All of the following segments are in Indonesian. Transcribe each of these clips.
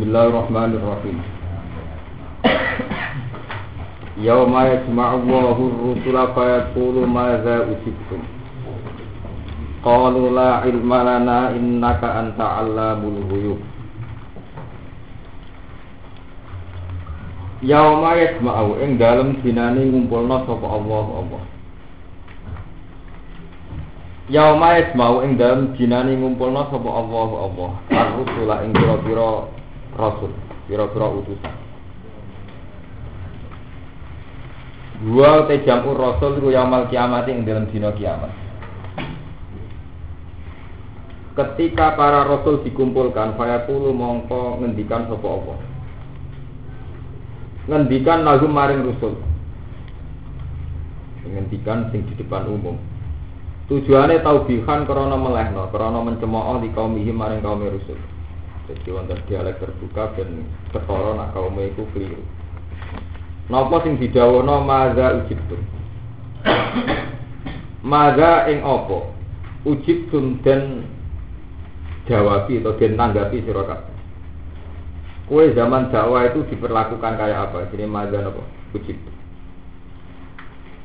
Bismillahirrahmanirrahim. Yauma Allahu ar-rusula fa yaqulu madza ujibtum. Qalu la ilma lana innaka anta 'allamul ghuyub. Yauma yajma'u ing ngumpulna Allah Allah. Yauma yajma'u ing dalem dinane ngumpulna sapa Allah Allah. Ar-rusula ing pira-pira rasul, utusan. Dua te jamur rasul iku yaumul kiamat ing dalam dina kiamat. Ketika para rasul dikumpulkan, fayaqulu mongko ngendikan apa? Ngendikan lagu maring rasul. Ngendikan sing di depan umum. Tujuannya taubihan karena melehno, karena mencemooh di kaum ihim maring kaum rasul. Jadi wonten dialek terbuka dan ketara kaum iku keliru. Napa sing didhawuhna maza ujibtum? maza ing apa? Ujibtum den jawabi atau den nanggapi sira kabeh. Kue zaman dakwah itu diperlakukan kayak apa? Jadi maza napa? Ujibtum.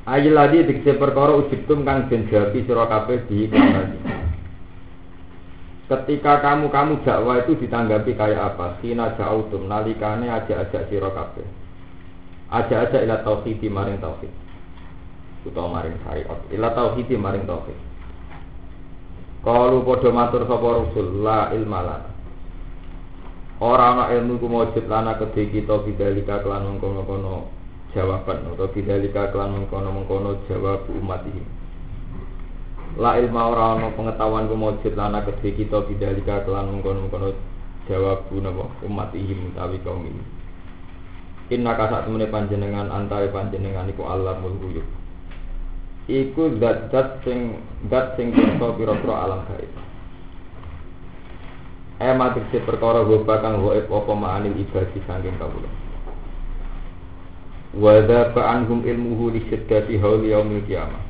Ayil ladi dikse perkara ujibtum kang den jawabi sira kabeh di lagi. Ketika kamu kamu dakwah itu ditanggapi kayak apa? Sina jautum nalikane aja-aja sira kabeh aja aja ila tauhid maring tauhid. Utawa maring syariat. Ila tauhid maring tauhid. Kalau podo matur sapa rasul la ilma lana. Ora ana ilmu ku mujud lana kedhe kita bidalika kelan mengkono-kono jawaban atau bidalika kelan mengkono-mengkono jawab umat ini La ilma ora ana pengetahuan ku mujud lana kedhe kita bidalika kelan mengkono-mengkono jawab napa? Umat ini utawi kaum ini Inna kasak temene panjenengan antare panjenengan iku Allah mulhuyub. Iku zat-zat sing zat sing pirsa pira-pira alam gaib. Eh matriksi perkara goba kang goib apa ma'anil ibadi saking kawula. Wa dzaba anhum ilmuhu li syiddati hauli yaumil qiyamah.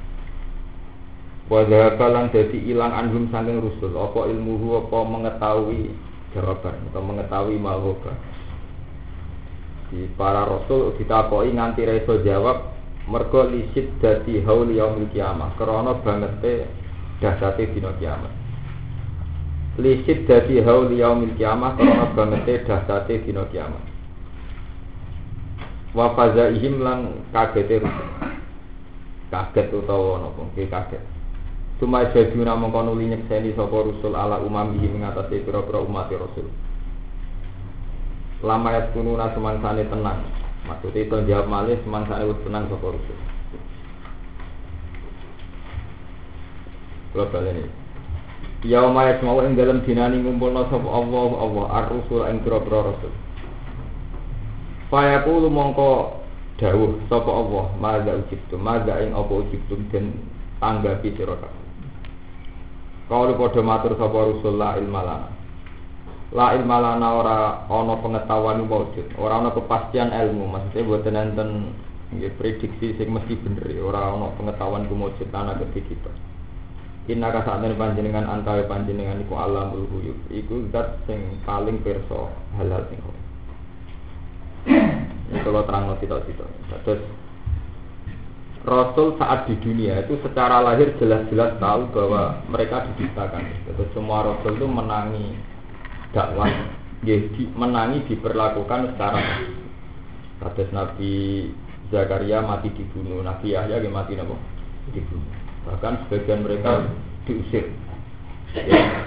Wa dzaba lan dadi ilang anhum saking rusul apa ilmuhu apa mengetahui jawaban atau mengetahui malhoba di para rasul ditakoi nganti reso jawab mergo lisit dadi haul yaumil kiamah. Krana bangete dahsate dina kiamat. Lisit dadi haul yaumil kiamah krana bangete dahsate dina kiamat. Wa fazaihim lan kagete rusul kaget utawa napa nggih kaget. Cuma jadi namung kono nyekseni sapa rusul ala umamihi mengatasi pira-pira umat rasul lama ya tununa semangsane tenang. Maksudnya itu jawab malih semangsane wis tenang sapa rusul Kalau balik ini Yauma yasma'u ing dalam dinani ngumpulna sapa Allah Allah ar-rusul ing pira-pira rasul. Fayaqulu mongko dawuh sapa Allah maza ujibtum? Maza ing apa ujibtum den tanggapi sira kabeh. Kalau padha matur sapa rusul la ilma la ilma lana ora ana pengetahuan wujud, ora ana kepastian ilmu, maksudnya boten enten nggih prediksi sing mesti bener, ora ana pengetahuan kumujud lana kedhi kita. Inna kasane panjenengan antawe panjenengan iku alamul ghuyub, iku zat sing paling pirsa hal-hal sing kok. Ini kalau terang cita-cita. Terus Rasul saat di dunia itu secara lahir jelas-jelas tahu bahwa mereka diciptakan. Jadi semua Rasul itu menangi dakwah ya, di, menangi diperlakukan secara kados Nabi Zakaria mati dibunuh, Nabi Yahya ya mati napa? Dibunuh. Bahkan sebagian mereka diusir. Ya.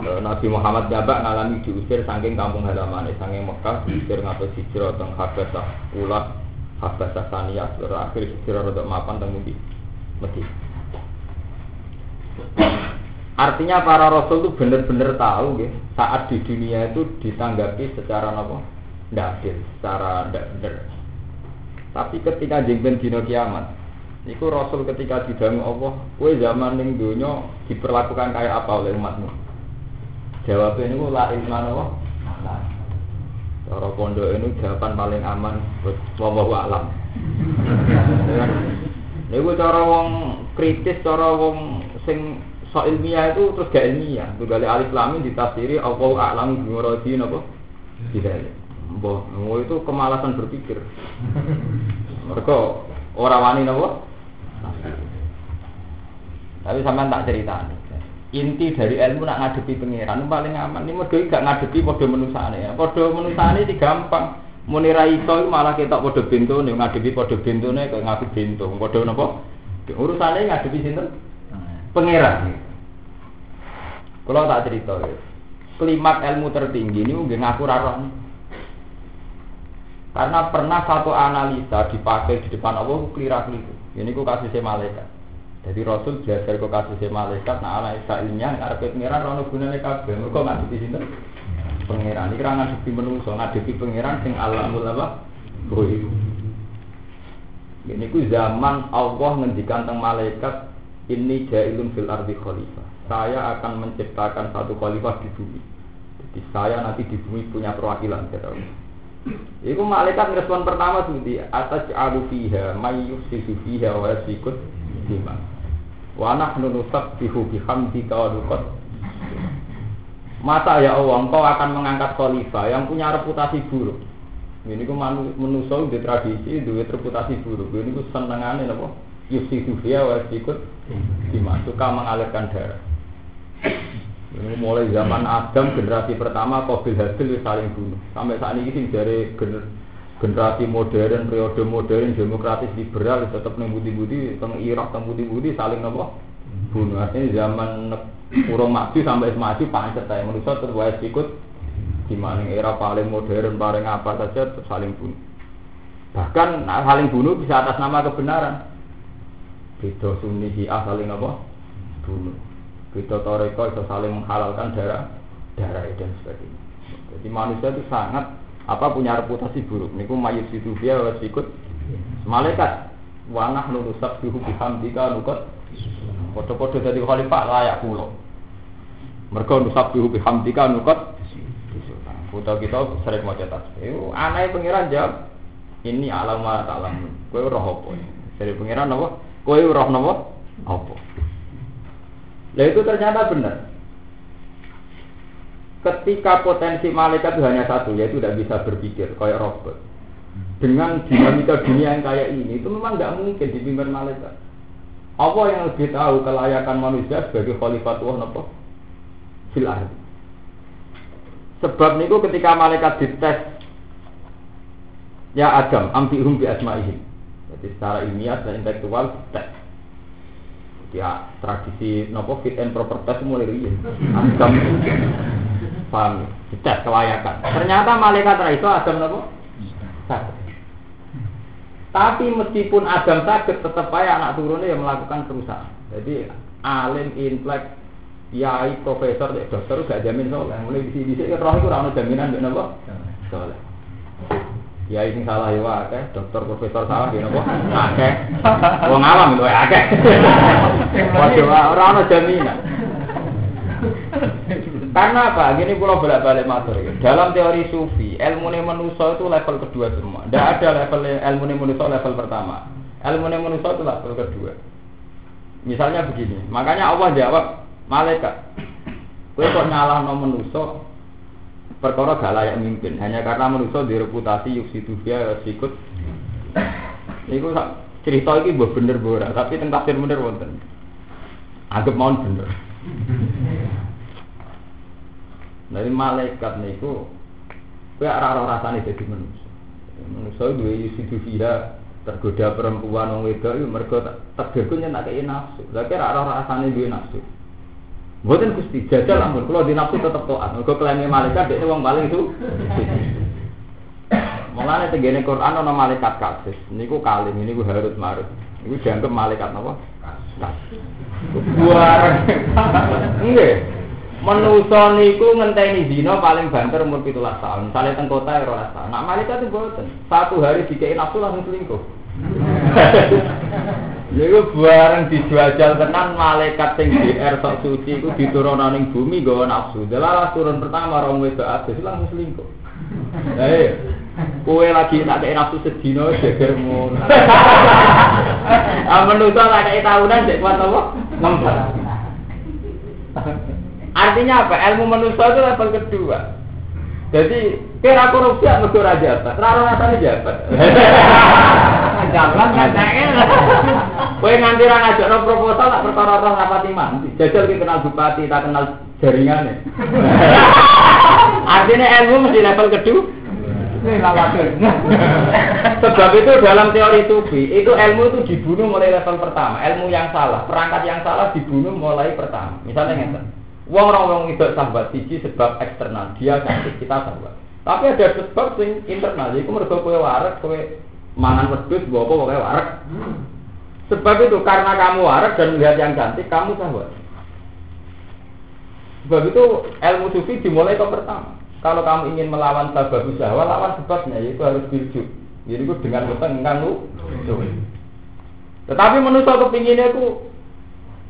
Nabi Muhammad Jabak ngalami diusir saking kampung halaman, saking Mekah diusir ngapain hijrah teng Habasah, ulah Habasah Saniyah, terakhir hijrah rodok mapan teng Medina. Artinya para rasul itu benar-benar tahu ya, saat di dunia itu ditanggapi secara apa? Tidak adil, secara tidak benar. Tapi ketika jengben dino kiamat, Iku Rasul ketika didangu Allah, kue zaman ning dunia diperlakukan kayak apa oleh umatmu? Jawabnya ini la ilman Allah. Cara pondok ini jawaban paling aman, wallahu alam. Ini cara wong kritis, cara wong sing so ilmiah itu terus gak ilmiah. Tuh kali alif lamin ditafsiri Allah alam bimuradi apa? Tidak. Boh, itu kemalasan berpikir. Mereka orang wani napa? Tapi sampean tak cerita Inti dari ilmu nak ngadepi pangeran paling aman. Ini mergo gak ngadepi padha menusane ya. Padha menusane iki gampang. Muni ra iso malah ketok padha bentone ngadepi padha bentone kok ngaku bentung. Padha napa? Urusane ngadepi sinten? Pangeran. Kalau tak cerita ya. Klimak ilmu tertinggi ini mungkin ngaku rarong. Karena pernah satu analisa dipakai di depan Allah kelira-keliru. Ini ku kasih malaikat. Jadi Rasul belajar ke kasih malaikat, nah analisa ilmiah, ngarepe pengiran, rono gunane kabeh. Mereka ngadepi sinten? Pengiran. Ini kan ngadepi menungso, ngadepi pengiran sing alamul apa? Goib. Ini ku zaman Allah ngendikan tentang malaikat ini jailun fil ardi khalifah. Saya akan menciptakan satu khalifah di bumi. Jadi saya nanti di bumi punya perwakilan. Iku malaikat respon pertama di atas alu fiha mayyus fiha wa yasikut bima. Wa nahnu nusabbihu bihamdika wa. Masa ya Allah, engkau akan mengangkat khalifah yang punya reputasi buruk. Ini ku menuso di tradisi, di reputasi buruk. Ini ku senengane apa? Yusidu fiha wa yasikut bima. Suka mengalirkan darah. Ini mulai zaman Adam generasi pertama Qabil Habil saling bunuh. Sampai saat ini sih dari gener generasi modern, periode modern, demokratis liberal tetap neng budi-budi, teng Irak, teng budi-budi saling nopo bunuh. Artinya zaman urung maju sampai maju pancet saya manusia terus ikut di mana era paling modern, paling apa saja saling bunuh. Bahkan saling bunuh bisa atas nama kebenaran. Beda Sunni Syiah saling apa? Bunuh. Kita toreko itu saling menghalalkan darah darah dan sebagainya. Jadi manusia itu sangat apa punya reputasi buruk. Niku mayit situ dia harus ikut malaikat. Wanah nurusak bihu bihamdika nukot. Foto-foto dari khalifah layak pulau. Mereka nusak bihu bihamdika nukot. Foto kita sering mau cetak. Itu aneh pengiran jawab. Ini alam tak alam. Kue roh apa? Dari pengiran apa? Kue roh apa? Apa? Nah itu ternyata benar. Ketika potensi malaikat itu hanya satu, yaitu tidak bisa berpikir, kayak robot. Dengan dinamika dunia yang kayak ini, itu memang nggak mungkin dipimpin malaikat. Apa yang lebih tahu kelayakan manusia sebagai khalifatullah nopo? Fil ardi. Sebab niku ketika malaikat dites ya Adam, ambihum bi asma'ihim. Jadi secara ilmiah dan intelektual tes ya tradisi nopo fit and proper test mulai riyen agam. Paham? Tes kelayakan. Ternyata malaikat ra itu agam nopo? Tapi meskipun agam sakit tetap aja anak turunnya yang melakukan kerusakan. Jadi alim intelek kiai profesor dokter gak jamin soalnya mulai di sini roh itu rano jaminan benar nopo? Soalnya Ya ini salah ya akeh, dokter profesor salah ya napa? Akeh. Wong alam itu akeh. Waduh ora ana jaminan. Karena apa? Gini pulau bolak-balik matur ya. Dalam teori sufi, ilmu manusia itu level kedua semua. Tidak ada level ilmu manusia level pertama. Ilmu manusia itu level kedua. Misalnya begini, makanya Allah jawab malaikat. Kowe kok nyalah no manusia, perkara gak layak mimpin. Hanya karena manusia di reputasi yuk situ dia sikut itu cerita ini buat bener bora tapi tentang tafsir bener wonten. Anggap mau bener. Dari malaikat niku kowe ora rasane dadi manusia. Manusia duwe situ dia tergoda perempuan wong wedok iku mergo tergoda nyentak nafsu. Lha kira ora rasane duwe nafsu Mboten Gusti, jajal ampun kula di nafsu tetep taat. Mergo klaime malaikat dekne wong paling itu. Mulane tenggene Quran ana malaikat kasis. Niku kalim, niku harus marut. Niku dianggap malaikat napa? Kasis. Buar. Nggih. Menusa niku ngenteni dina paling banter umur 17 tahun. Misale teng kota ya 12 tahun. Nak malaikat itu mboten. Satu hari dikei nafsu langsung selingkuh. Iku bareng dijajal tenan malaikat sing DR sok suci iku diturunno ning bumi nggawa nafsu. Delalah turun pertama rong wedok adus langsung selingkuh. Lah iya. Kowe lagi tak kei nafsu sedina geger ngono. Ah manusa tak kei tahunan cek kuat apa? Ngempet. Artinya apa? Ilmu manusia itu level kedua. Jadi kira korupsi mergo ora jabat, ora rasane jabat. Jalan kan Kowe nganti ra ngajakno proposal tak perkara roh rapati mandi. Jajal ki kenal bupati, tak kenal jaringane. Artinya ilmu mesti level kedua. Sebab itu dalam teori sufi, itu ilmu itu dibunuh mulai level pertama. Ilmu yang salah, perangkat yang salah dibunuh mulai pertama. Misalnya ngeten. Wong orang wong itu sahabat siji sebab eksternal, dia cantik kita sahabat. Tapi ada sebab sing internal, itu mereka kowe warak, kowe mangan wedhus, bawa apa kowe warak. Sebab itu karena kamu warak dan melihat yang cantik, kamu sahabat. Sebab itu ilmu sufi dimulai ke pertama. Kalau kamu ingin melawan sebab syahwat, lawan sebabnya, yaitu harus birjuk. Jadi itu dengan weteng lu. Tetapi manusia kepinginnya itu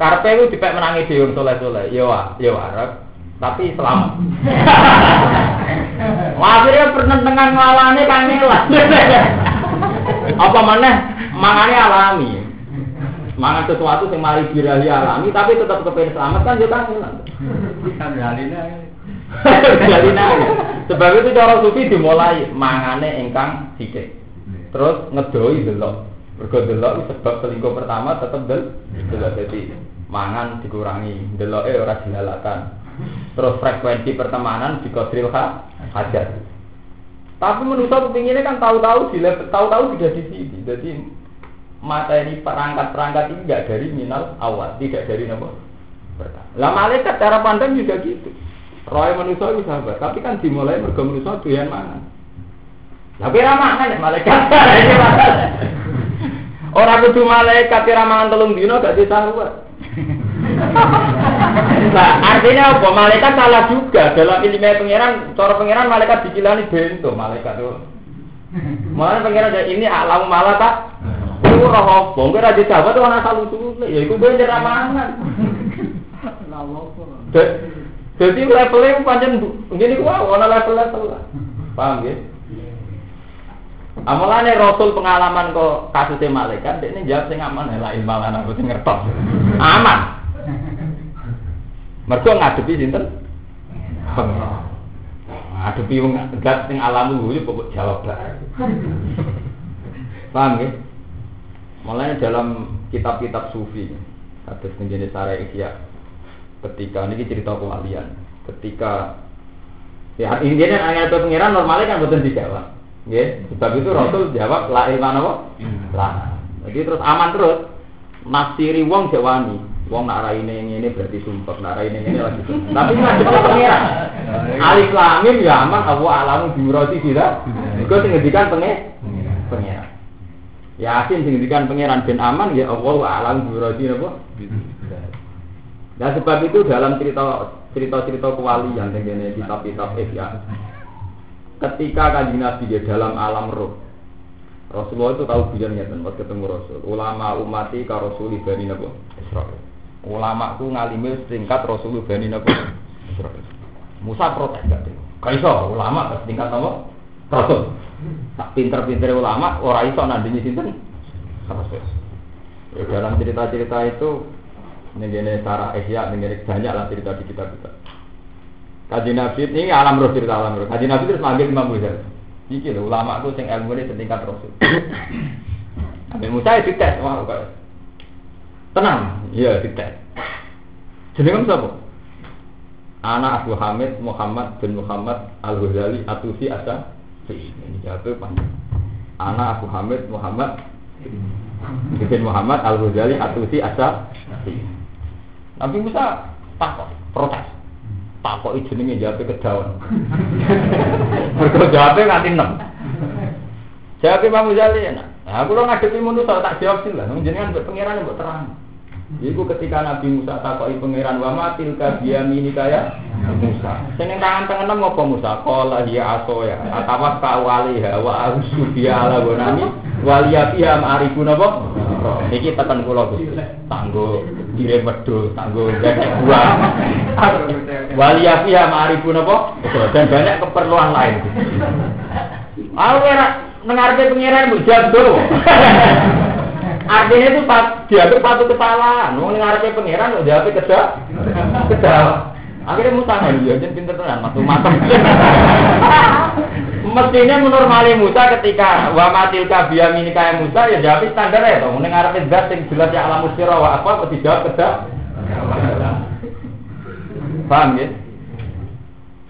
Karpe itu dipek menangi di soleh-soleh, ya wa, ya warak, tapi selamat. Akhirnya penentengan ngalane kan lah. Apa mana? Mangane alami. Mangan sesuatu yang mari birahi alami, tapi tetap kepengen selamat kan juga kan. Beralina. Beralina. Sebab itu cara sufi dimulai mangane ingkang sithik. Terus ngedoi delok. Mergo delok sebab selingkuh pertama tetap del delok jadi mangan dikurangi, deloke ora dilalakan. Terus frekuensi pertemanan dikodril hajat. Tapi menurut aku pinginnya kan tahu-tahu di tahu-tahu tidak di sini. Jadi materi perangkat-perangkat ini tidak dari minal awal, tidak dari nama. Lah malaikat cara pandang juga gitu. Roy manusia itu sahabat, tapi kan dimulai mergo manusia doyan mangan. Tapi ramangan ya malaikat. Orang kudu malaikat kira mangan telung dino gak disahabat. Nah, artinya apa? Malaikat salah juga dalam ilmu pangeran. Cara pangeran malaikat dikilani bento malaikat itu. Mana pangeran ini alam malah tak? Itu roh apa? Enggak ada sahabat itu anak salu sulit. Ya itu bener ramangan. Jadi levelnya panjang begini gua, warna level level lah. Paham ya? Amalane Rasul pengalaman kok kasusnya malaikat, dia ini jawab sing aman lah ilmalan aku sing ngertos. Aman. Mergo ngadepi sinten? Pengen. Ngadepi wong gat sing alam luhur pokok jawab lah. Paham ya? Mulanya dalam kitab-kitab sufi, ada jenis Sarah Ihya, ketika ini cerita kewalian, ketika ya intinya angin pengiran normalnya kan betul dijawab Ya, sebab itu Rasul jawab la ilma apa? Lah. Jadi terus aman terus. Nasiri wong jawani. Wong nak raine ngene berarti sumpah, nak raine ngene lagi sumpah. Tapi ngadep pengiran. Alif lam mim ya aman Abu alamu biurati tidak. Iku sing ngendikan pengen pengiran. Yakin sing ngendikan pengiran ben aman ya Allah alam biurati napa? Nah sebab itu dalam cerita cerita-cerita kewalian yang kitab-kitab ya ketika kanjeng Nabi di dalam alam roh Rasulullah itu tahu ngeten pas ketemu Rasul. Ulama umati ka Rasul bani napa? Israel. Ulama ku ngalime setingkat Rasul bani? Israel. Musa protes gak. Kaiso ulama setingkat napa? Rasul. Tak pinter-pinter ulama ora iso nandingi sinten? Rasul. Ya, dalam cerita-cerita itu ini cara ihya, ini banyak lah cerita di kitab-kitab. Kaji Nabi ini alam roh cerita alam roh. Kaji Nabi terus manggil Imam Ghazali. Iki lho ulama sing ilmu ini setingkat Rasul. Nabi Musa itu dites wah kok. Tenang, iya dites. Jenenge sapa? Anak Abu Hamid Muhammad bin Muhammad Al Ghazali Atufi Asa. Ini jawab panjang. Anak Abu Hamid Muhammad bin Muhammad Al Ghazali Atufi Asa. Nabi Musa takut protes tak kok jenenge jawab kedawan. Mergo jawabnya nganti 6. Jawab Imam Ghazali enak. Nah, aku lo ngadepi manusa tak jawab sih lah. Jenengan mbok pangeran mbok terang. Iku ketika Nabi Musa takoki pangeran wa matil ka biyamini kaya Musa. Sing tangan tangan ngopo Musa? Qala hiya asoya. Atawas ka waliha wa ausu biya ala gonami waliya fiha ma'rifun apa? umroh. Niki tekan kula Gusti. Tanggo dire wedhus, tanggo gak buah. Waliyafi ya ma'rifun apa? Dan banyak keperluan lain. Aku ora nengarpe pengiran mbok jago. Artinya itu pat, dianggap satu kesalahan. Mau ngarepe pangeran kok jawab kedah. Kedah. Akhirnya Musa nih, ya jadi pinter tenan, masuk mateng. Mestinya menormali Musa ketika wa matil kabiya mini kaya Musa ya jawab standar ya. Ning arepe zat sing jelas ya alam sira wa apa kok dijawab kedah. Paham ya?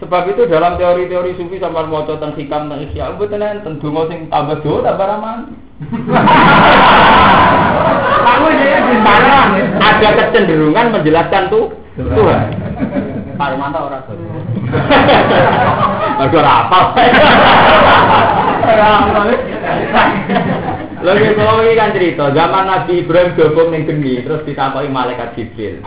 Sebab itu dalam teori-teori sufi sampai mau tentang hikam tentang isya, betul tentu mau sing tambah jauh tambah raman. Kamu jadi di sana ada kecenderungan menjelaskan tuh Tuhan. Pak orang tuh. Aduh apa? Lagi kalau ini kan cerita, zaman Nabi Ibrahim dobong ning geni, terus ditampaki malaikat Jibril.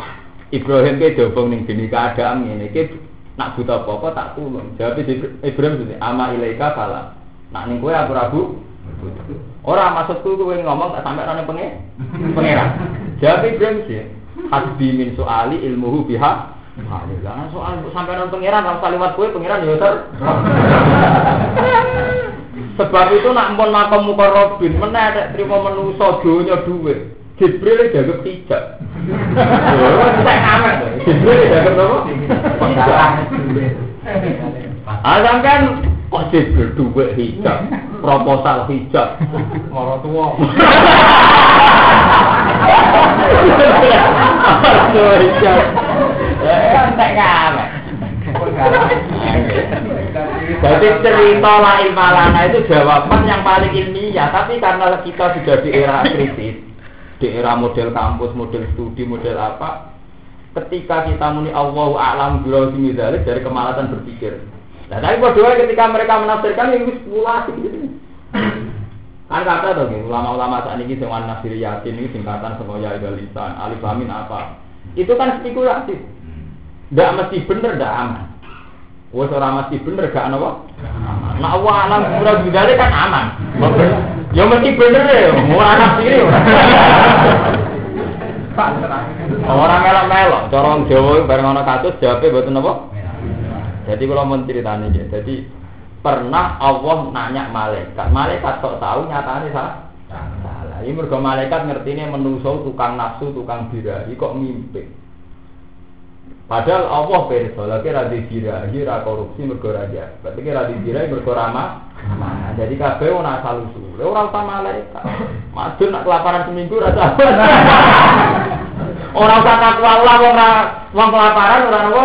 Ibrahim ke dobong ning geni keadaan ini, ke nak buta apa-apa tak tulung. Jawab Ibrahim ini, ama ilaika salah. Nak ning kowe aku rabu. Orang maksudku kowe ngomong tak sampai nang pengen pangeran. Jawab Ibrahim sih, hasbi min soali ilmuhu biha Jangan soal sampai pangeran harus kalimat kue pangeran ya ter. Sebab itu nak pun makam muka Robin ada terima menuso dunia duit. Jibril dianggap tidak. Jibril dianggap apa? Adam kan kok Jibril duit hijab, proposal hijab, Moro tua. Proposal hijab. Kan tak. Jadi cerita la ilmalana itu jawaban yang paling ilmiah, tapi karena kita sudah di era kritis, di era model kampus, model studi, model apa, ketika kita muni Allahu a'lam bi dari kemalasan berpikir. Nah, tapi berdua ketika mereka menafsirkan ini spekulasi. Kan kata tuh, ulama-ulama saat ini sing nasir yakin ini singkatan semua ya lisan, alif amin apa. Itu kan spekulasi. Tidak mesti bener, tidak aman. Wes ora mesti bener gak ana apa? Aman. Nah wa alam surah bidale kan aman. Ya mesti bener ya, ora nafsiri ora. Ora melok-melok, cara wong Jawa bareng ana kasus jawabe mboten apa? Jadi kalau mau ceritanya ya, jadi pernah Allah nanya malaikat, malaikat kok tahu nyatanya salah. Salah. Ini mergo malaikat ngerti ini menuso tukang nafsu, tukang birahi kok mimpi. Padahal Allah pirsa, lagi radhi dirahi, ra korupsi mergo raja. Berarti ki radhi dirahi mergo ramah. Nah, jadi kabeh ora asal usul. Ora usah malaikat. Madun nak kelaparan seminggu ra sabar. Ora usah takwa Allah wong kelaparan ora apa?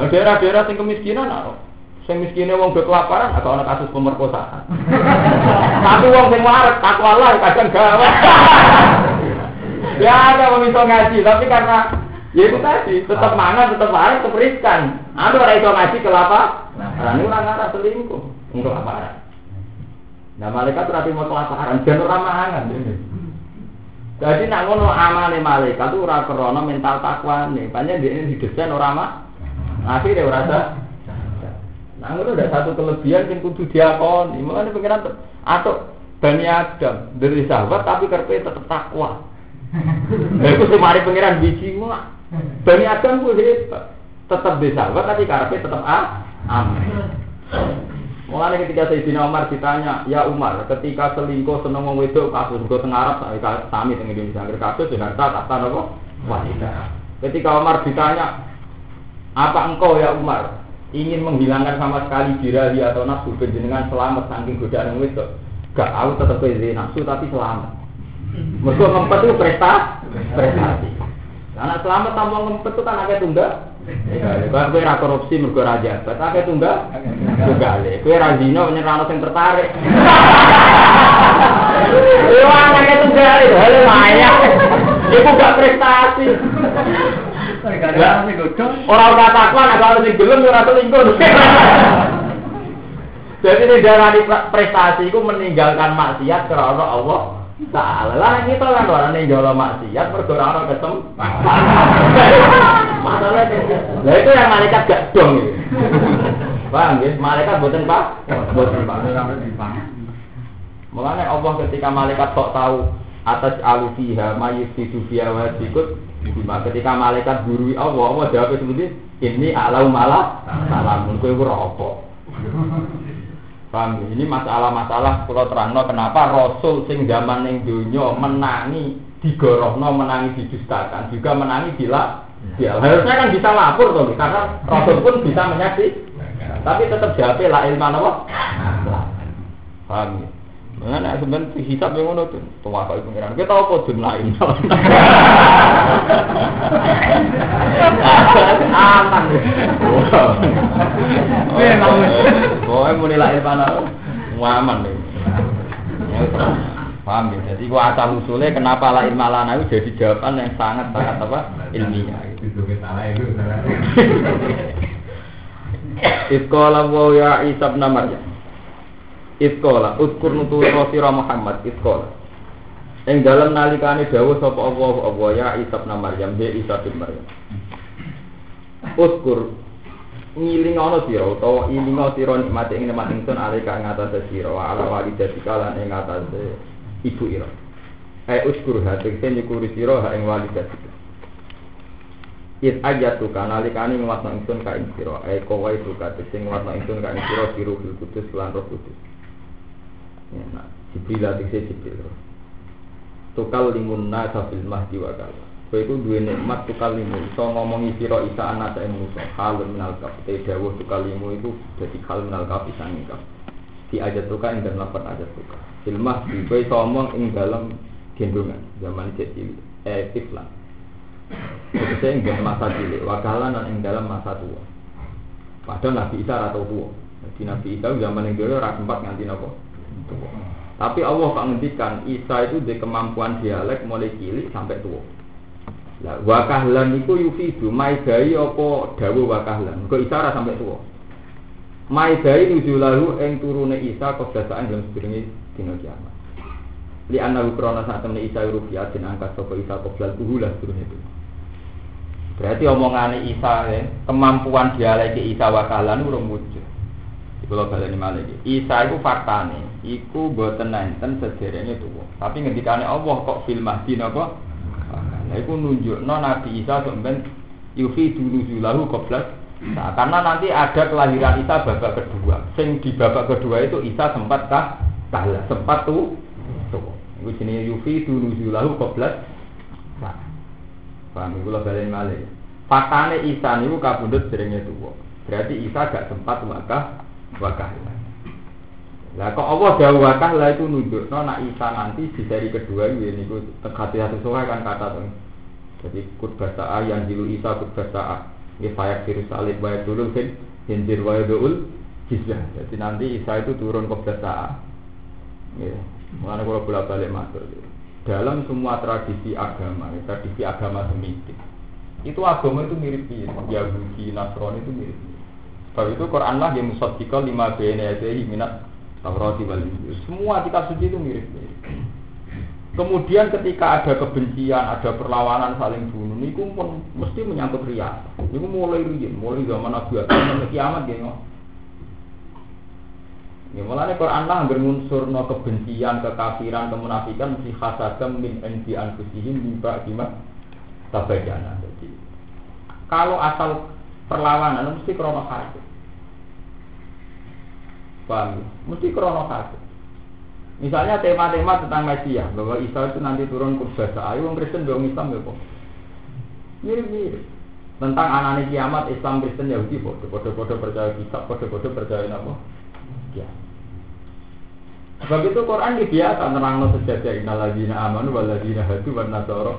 Nah, daerah-daerah sing kemiskinan nah, sing miskinnya wong do kelaparan agak ana kasus pemerkosaan. Tapi wong sing waret takwa kadang gawe. ya ada wong iso ngaji, tapi karena ya itu tadi tetap mangan, tetap waret, tetap riskan. Ada orang iso ngaji kelapa, nah ini orang ngarah selingkuh untuk kelaparan. Nah malaikat berarti mau kelaparan, jangan orang mangan. Jadi nak ngono amale malaikat ora krana mental takwa nih, banyak dia ini didesain orang mah Akhirnya ora ada. Nah, itu udah satu kelebihan yang kudu diakoni. Mulane pengiran atau Bani Adam dari sahabat tapi kerpe tetap takwa. Nah, itu semari pengiran biji mah. Bani Adam. Tetap di sahabat tapi karpe tetap ah, amin. Mulane ketika Sayyidina Umar ditanya, "Ya Umar, ketika selingkuh seneng wong wedok kasus go teng Arab sami teng Indonesia kasus tak tak apa? Wanita. Ketika Umar ditanya, apa engkau ya Umar ingin menghilangkan sama sekali birahi atau nafsu penjenengan selamat saking godaan yang itu? Gak aku tetap beda nafsu tapi selamat. Mereka ngempet itu prestasi, prestasi. Karena selamat tanpa ngempet itu kan agak tunggal. Kalau kue ra korupsi mergo ra jabat, akeh tunggal. Tunggale. Kue ra zina nyerano sing tertarik. Yo akeh tunggale, hale maya. Iku gak prestasi. Orang ora takwa nek kalau sing gelem ora selingkuh. Jadi ini darah prestasi itu meninggalkan maksiat karena Allah Taala lah kita kan orang ninggal maksiat berdoa orang ketem. Masalahnya, itu yang malaikat gak dong itu. Paham ya? Malaikat buatan pak, buatan pak. Makanya Allah ketika malaikat sok tahu atas alufiha mayusidu fiha wa sikut bima ketika malaikat gurui Allah Allah jawab seperti ini alau malah salamun kowe ora apa. Paham? ya? Ini masalah-masalah kalau terangno kenapa Rasul sing zaman ning donya menangi digorohno menangi didustakan juga menangi bila dia harusnya kan bisa lapor tuh karena Rasul pun bisa menyaksi tapi tetap jawabnya la ilman apa? Paham ya? Mengenai sebenarnya hisap yang ngono tuh, tua kau pengiran. Kita tahu kok jumlah lain. Aman. Pokoknya mau nilai ilman apa? Aman deh. Paham ya? Jadi gua asal usulnya kenapa la ilma lana itu jadi jawaban yang sangat sangat apa ilmiah. Itu kita itu. Iskola wa ya Isa bin Maryam. Iskola uskur nutu sira Muhammad iskola. Ing dalam nalikane dawuh sapa Allah Allah ya Isa bin Maryam he Isa bin Maryam. Uskur ngiling ana sira utawa ilinga sira nikmate ing nikmat ingsun alika ing atase sira ala walidatika lan ing atase ibu ira. Eh uskur hati sing nyukuri sira ha ing walidatika. It aja tuh kan alikane ngwatno ingsun ka ing sira. Eh kowe itu ka sing ngwatno ingsun ka ing sira biru kudus lan roh kudus. Nah, Jibril ati Jibril. Tukal limun nasa fil mahdi wa kala. Kowe iku duwe nikmat tukal limu iso ngomongi sira isa anak ing musa halun minal kaf. Te dawuh tukal limu iku dadi hal minal kaf sanging kaf. Di aja tuka ing dalam lapan aja tuka. Fil mahdi kowe iso ngomong ing dalam gendongan zaman cilik. Eh tiflan. Tegese ing masa cilik, wakalan dan ing dalam masa tua. Padahal Nabi Isa ora tau tua. Jadi Nabi Isa zaman yang dulu ora sempat nganti napa? Tapi Allah kok ngendikan Isa itu di kemampuan dialek mulai cilik sampai tua. Lah wakahlan iku yufidu maidai apa dawuh wakahlan. Kok Isa ora sampai tua. Maidai nujulahu ing turune Isa kebiasaan dalam sedurunge dina kiamat. Li anna krana saat temne Isa rufiat den angkat sapa Isa qoblal uhulah turune itu. Berarti omongannya Isa ya, kemampuan dialek Isa wakalan urung wujud. Kalau malih iki. Isa iku faktane, iku boten nenten sederenge tuwa. Tapi ngendikane Allah kok fil mahdi napa? Lah iku nunjukno Nabi Isa sampean yufi nuzulahu qabla Nah, karena nanti ada kelahiran Isa babak kedua. Sing di babak kedua itu Isa sempat kah? Kalah, sempat tuh. Tuh. Iku jenenge yufi nuzulahu qabla Nah. Paham iku balen malih. Faktane Isa niku kabundut derenge tuwa. Berarti Isa gak sempat wakah wakah. Lah kok Allah dawuh wakah lah itu nunjukno nak Isa nanti di seri kedua ini niku tegati satu soal kan kata tuh. Jadi kurbasa yang jilu Isa kurbasa ini fayak diri salib wa dulu fin hindir wa dul jizah. Jadi nanti Isa itu turun kurbasa. Ya, mengenai kalau bolak balik masuk. Dalam semua tradisi agama, tradisi agama semitik, itu agama itu mirip-mirip. Yahudi, Nasrani itu mirip-mirip. Sebab itu Quran lah yang musaddiqal lima yadayhi minat Taurati wal. Semua kitab suci itu mirip-mirip. Kemudian ketika ada kebencian, ada perlawanan saling bunuh, niku pun mesti menyangkut rias. Niku mulai riyen, mulai zaman Nabi Adam sampai kiamat ya. Ya mulane Quran lah hampir no kebencian, kekafiran, kemunafikan mesti hasadam min endi anfusihim mimba bima tabayana. Jadi kalau asal perlawanan mesti krono hasad. Paham? Mesti krono hasad. Misalnya tema-tema tentang Mesias bahwa Isa itu nanti turun kurbasa. Ayo orang Kristen dong Islam ya kok. Mirip-mirip. Tentang anane kiamat Islam Kristen Yahudi bodoh bodoh percaya kitab, bodoh-bodoh percaya apa? Ya. Sebab itu Quran ini biasa nerangno sejadah innal ladzina amanu wal ladzina hadu wan nasara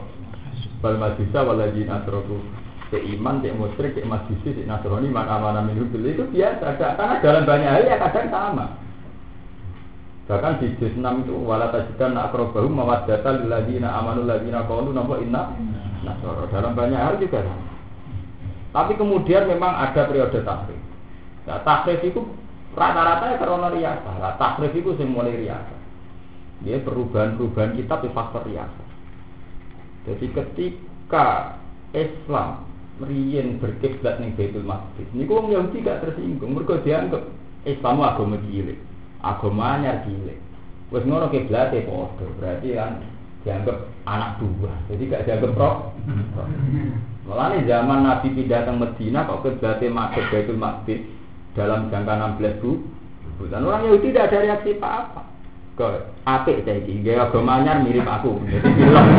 wal majusa wal ladzina asyraku. Cek iman, cek musyrik, cek majusi, cek nasrani, man amana minhum bil itu biasa karena dalam banyak hal ya kadang sama. Bahkan di juz 6 itu wala tajidan akrobahum mawaddatan lil ladzina amanu ladzina qalu napa inna nasara. Dalam banyak hal juga sama. Tapi kemudian memang ada periode takrif. Nah, takrif itu rata-rata ya karena riasa. Nah, takrif itu sing mulai riasa. Ya perubahan-perubahan kitab itu faktor riasa. Jadi ketika Islam riyen berkiblat ning Baitul Maqdis, niku wong Yahudi gak tersinggung. Mergo dianggap Islam agama cilik. Agama anyar cilik. Wes ngono kiblate padha, berarti kan dianggap anak dua. Jadi gak dianggap roh. Mulane zaman Nabi pindah ke Medina kok kiblate madhep Baitul Maqdis dalam jangka 16 bu. Dan orang Yahudi tidak ada reaksi apa-apa. Ke apik saya iki, gaya agama anyar mirip aku. Jadi bilang.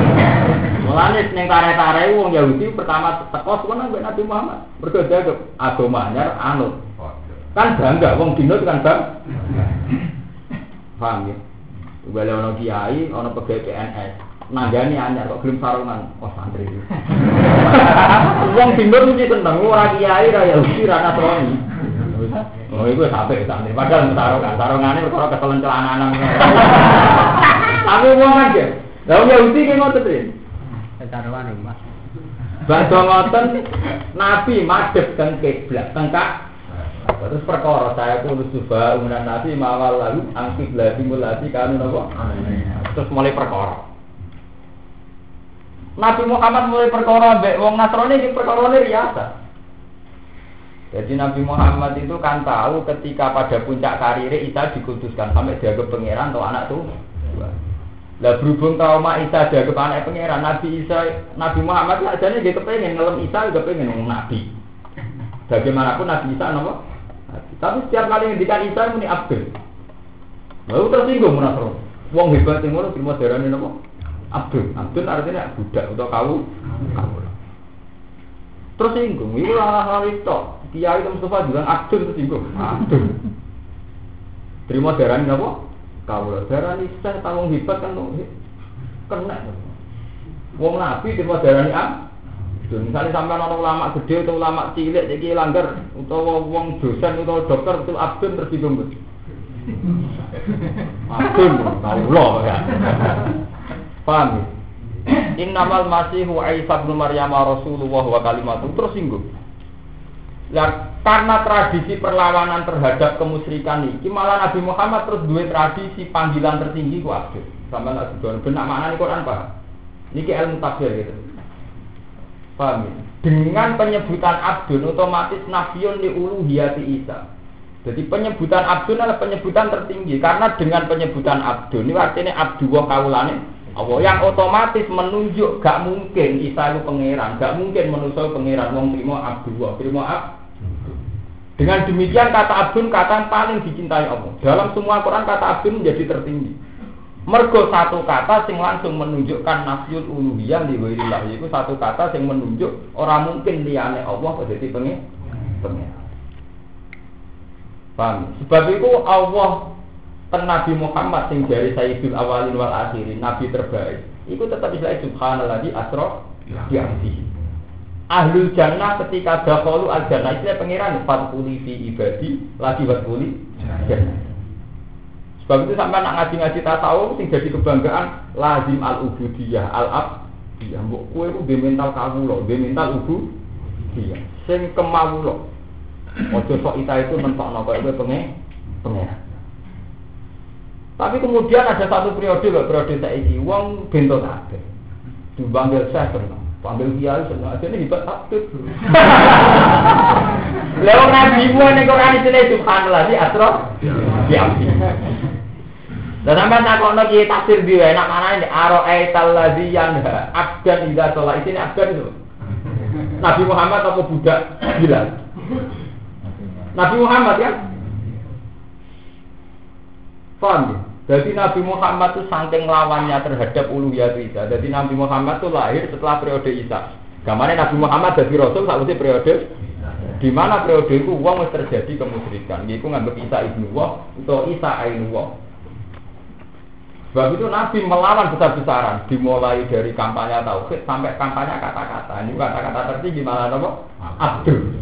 Mulane ning tare-tare wong Yahudi pertama teko sono nang Nabi Muhammad. Mergo dianggap agama anyar anut. Kan bangga wong dino kan bang. Paham ya? Wale ono kiai, ono pegawai PNS, nanggani anyar kok gelem sarungan, oh santri. Wong timur mesti seneng ora kiai ra ya usi ra nasrani. Oh iku sampe santri, padahal sarungan, sarungane perkara ketelen celananan. Tapi wong kan ya. Lah Yahudi ki ngoten Ketaruhan iki, Mas. Badhe ngoten Nabi madhep teng kiblat, teng Terus perkara saya pun coba umuran nabi mawal lalu angkit lagi mulati kanu nopo. Terus mulai perkara. Nabi Muhammad mulai perkara mbek wong Nasrani iki perkara biasa. Jadi Nabi Muhammad itu kan tahu ketika pada puncak karirnya Isa dikutuskan sampai dia ke pangeran atau anak tuh. Lah berhubung trauma Isa dia ke anak pangeran, Nabi Isa, Nabi Muhammad aja nih dia kepengen ngelem Isa juga pengen ngomong Nabi. Bagaimanapun Nabi Isa nopo tapi setiap kali ngendikan Isa muni Abdul. Lalu tersinggung Nasrani. Wong hebat yang ngono terima darane napa? Abdul. Abdul artinya budak atau kau. Kau. Tersinggung. Iku hal itu. Kiai itu Mustafa bilang Abdul tersinggung. Abdul. Terima darane napa? Kau. Darane Isa tanggung hebat kan kena. Wong Nabi terima darane Abdul. Misalnya sampai orang ulama gede atau ulama cilik jadi langgar atau wong dosen atau dokter itu abdun tuh. Abdun, tahu loh ya. Paham ya? Innamal masihu Isa bin Maryam Rasulullah wa kalimatu tersinggung. Ya, karena tradisi perlawanan terhadap kemusyrikan ini, malah Nabi Muhammad terus dua tradisi panggilan tertinggi ku abdul. Sama Nabi benar makna Quran pak. Ini ilmu tafsir gitu. Paham ya? Dengan penyebutan abdun otomatis nafiun li uluhiyati Isa. Jadi penyebutan abdun adalah penyebutan tertinggi karena dengan penyebutan abdun ini artinya abdu wa kaulane Allah yang otomatis menunjuk gak mungkin Isa itu pangeran, gak mungkin manusia pangeran wong terima abdu wa terima ab. Dengan demikian kata abdun kata yang paling dicintai Allah. Dalam semua Quran kata abdun menjadi tertinggi. Mergo satu kata sing langsung menunjukkan nafsul uluhiyah di ghairillah itu satu kata sing menunjuk orang mungkin liyane Allah kok dadi pengen pengen. Paham? Sebab itu Allah ten Nabi Muhammad sing dari Sayyidul Awalin wal Akhirin, Nabi terbaik. Iku tetap bisa subhanallah di di amsihi. Ahlul jannah ketika dakhalu al jannah itu pengiran fatkuli fi ibadi lagi fatkuli jannah. Sebab itu sampai nak ngaji-ngaji tasawuf sing jadi kebanggaan lazim al ubudiyah al abdiyah. Mbok kowe ku be mental kawula, be mental ubudiyah. Sing kemawula. Ojo sok ita itu mentokno kowe kowe pengen pengen. Tapi kemudian ada satu periode loh, periode saiki wong bento kabeh. Dipanggil saya. Panggil kiai aja nih hebat takut. Lalu nabi mu ning Quran itu subhanallah di asro. Ya. Dan sampai tak kok lagi tafsir dia enak mana ini aro aital ladzi yanha abdan ida sholat ini abdan itu. Nabi Muhammad atau budak bilang. Nabi Muhammad ya. Paham ya? Jadi Nabi Muhammad itu saking lawannya terhadap uluhiyat Isa. Jadi Nabi Muhammad itu lahir setelah periode Isa. Gambarnya Nabi Muhammad jadi Rasul saat periode di mana periode itu uang terjadi kemusyrikan. Yaitu ngambil Isa ibnu Wah atau Isa ainu Wah. Sebab itu Nabi melawan besar-besaran, dimulai dari kampanye tauhid sampai kampanye kata-kata. Ini kata-kata tertinggi malah nopo Abdul.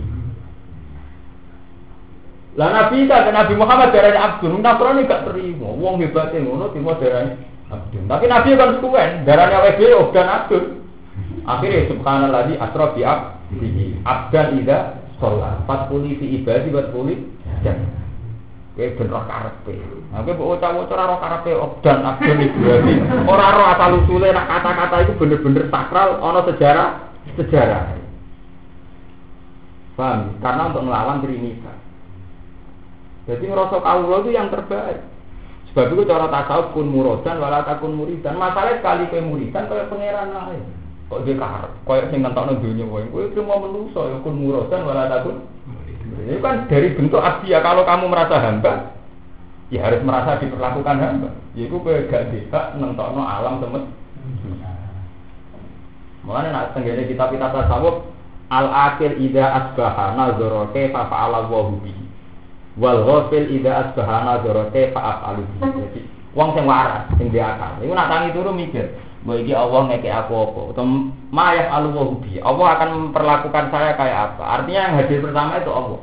Lah Nabi Isa dan Nabi Muhammad dari Abdul, Nasrani gak terima. Wong hebatnya ngono timo dari Abdul. Tapi Nabi kan sekuen, darahnya WBO dan Abdul. Akhirnya subhanallah di asra bi abdihi. Abdan ida sholat. Empat puluh fi ibadi, empat puluh jannah. Kayak ben roh karepe. Nah, kowe waca-waca ora roh karepe dan abdul Ibrahim. Asal usule nak kata-kata itu bener-bener sakral ana sejarah sejarah. Paham? Karena untuk melawan Trinita. Jadi ngerasa kawula itu yang terbaik. Sebab itu cara tasawuf kun murodan wala takun muridan. Masalahnya sekali kowe muridan kowe pangeran lain. Kok dia karep, koyo sing ngentokno dunya wae. Kowe cuma menungso ya kun murodan wala takun. Ini kan dari bentuk ya kalau kamu merasa hamba, ya harus merasa diperlakukan hamba. Ya itu kowe gak bisa nentokno alam temen. Mulane nak tenggene kitab kita tasawuf al akhir ida asbaha nazara kaifa fa'ala wa bihi. Wal ghafil ida asbaha nazara kaifa af'alu. Jadi wong sing waras, sing dia akal. Iku nak tangi turu mikir, bahwa iki Allah ngeke aku apa atau mayaf alu bihi. Allah akan memperlakukan saya kayak apa. Artinya yang hadir pertama itu Allah.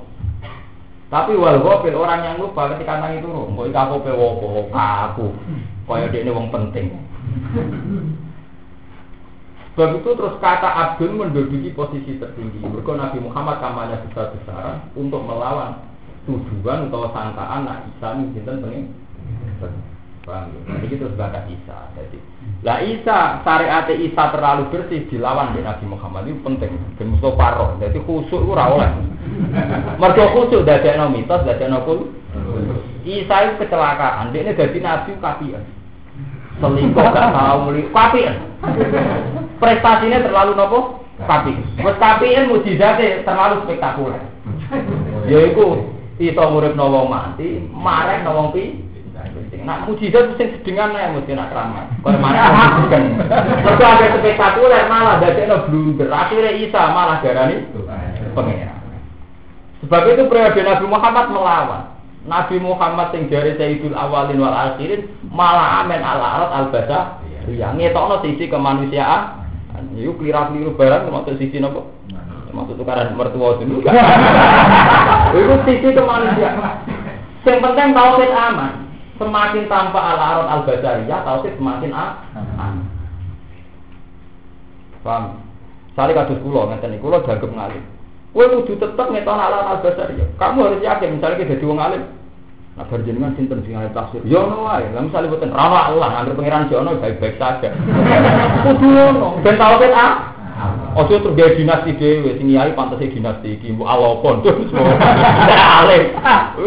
Tapi wal ghafil orang yang lupa ketika tangi turu, mbok iki aku pe wopo aku. Kaya ini wong penting. Sebab itu terus kata Abdul menduduki posisi tertinggi. Mereka Nabi Muhammad kampanye besar-besaran untuk melawan tujuan atau sangkaan nak Isa ini sinten pengen. Paham ya? Jadi itu sebagai Isa. Jadi, lah Isa syariat Isa terlalu bersih dilawan di Nabi Muhammad itu penting. Dan Mustafa roh. Jadi khusyuk itu rawol. Mereka khusyuk dari mitos, dari kul. Isa itu kecelakaan. Dia ini jadi Nabi kafian. Selingkuh gak tahu muli kafian prestasinya terlalu nopo tapi wes mujizatnya terlalu spektakuler yaiku iso murid nawang mati marah nawang pi Nah, mujizat sing sedengan ya mesti nak keramat. Kalau mana kan. Mergo ada spektakuler malah dadekno blunder. Akhirnya Isa malah darani pengira. Sebab itu periode Nabi Muhammad melawan. Nabi Muhammad sing jari Sayyidul Awalin wal Akhirin malah amen ala alat al basa. Iya, ngetokno sisi kemanusiaan Iku keliru-keliru barang termasuk sisi nopo? Termasuk tukaran mertua dulu. Itu sisi kemanusiaan. Yang penting tauhid aman. Semakin tanpa al arad al basariyah tauhid semakin aman. Paham? Sali kados kula ngeten niku kula dianggap ngalim. Kowe kudu tetep ngetokno al arad al basariyah. Kamu harus yakin misalnya kita dadi wong alim, Nah, berjenengan sinten sing ngalih tafsir. Ya ono wae. Lah misale boten ra Allah, angger pangeran jono baik-baik saja. Kudu ono. Ben tauhid ah. Ojo terus gawe dinasti dhewe, sing yai pantes dinasti iki mbok Allah pon terus. Alih.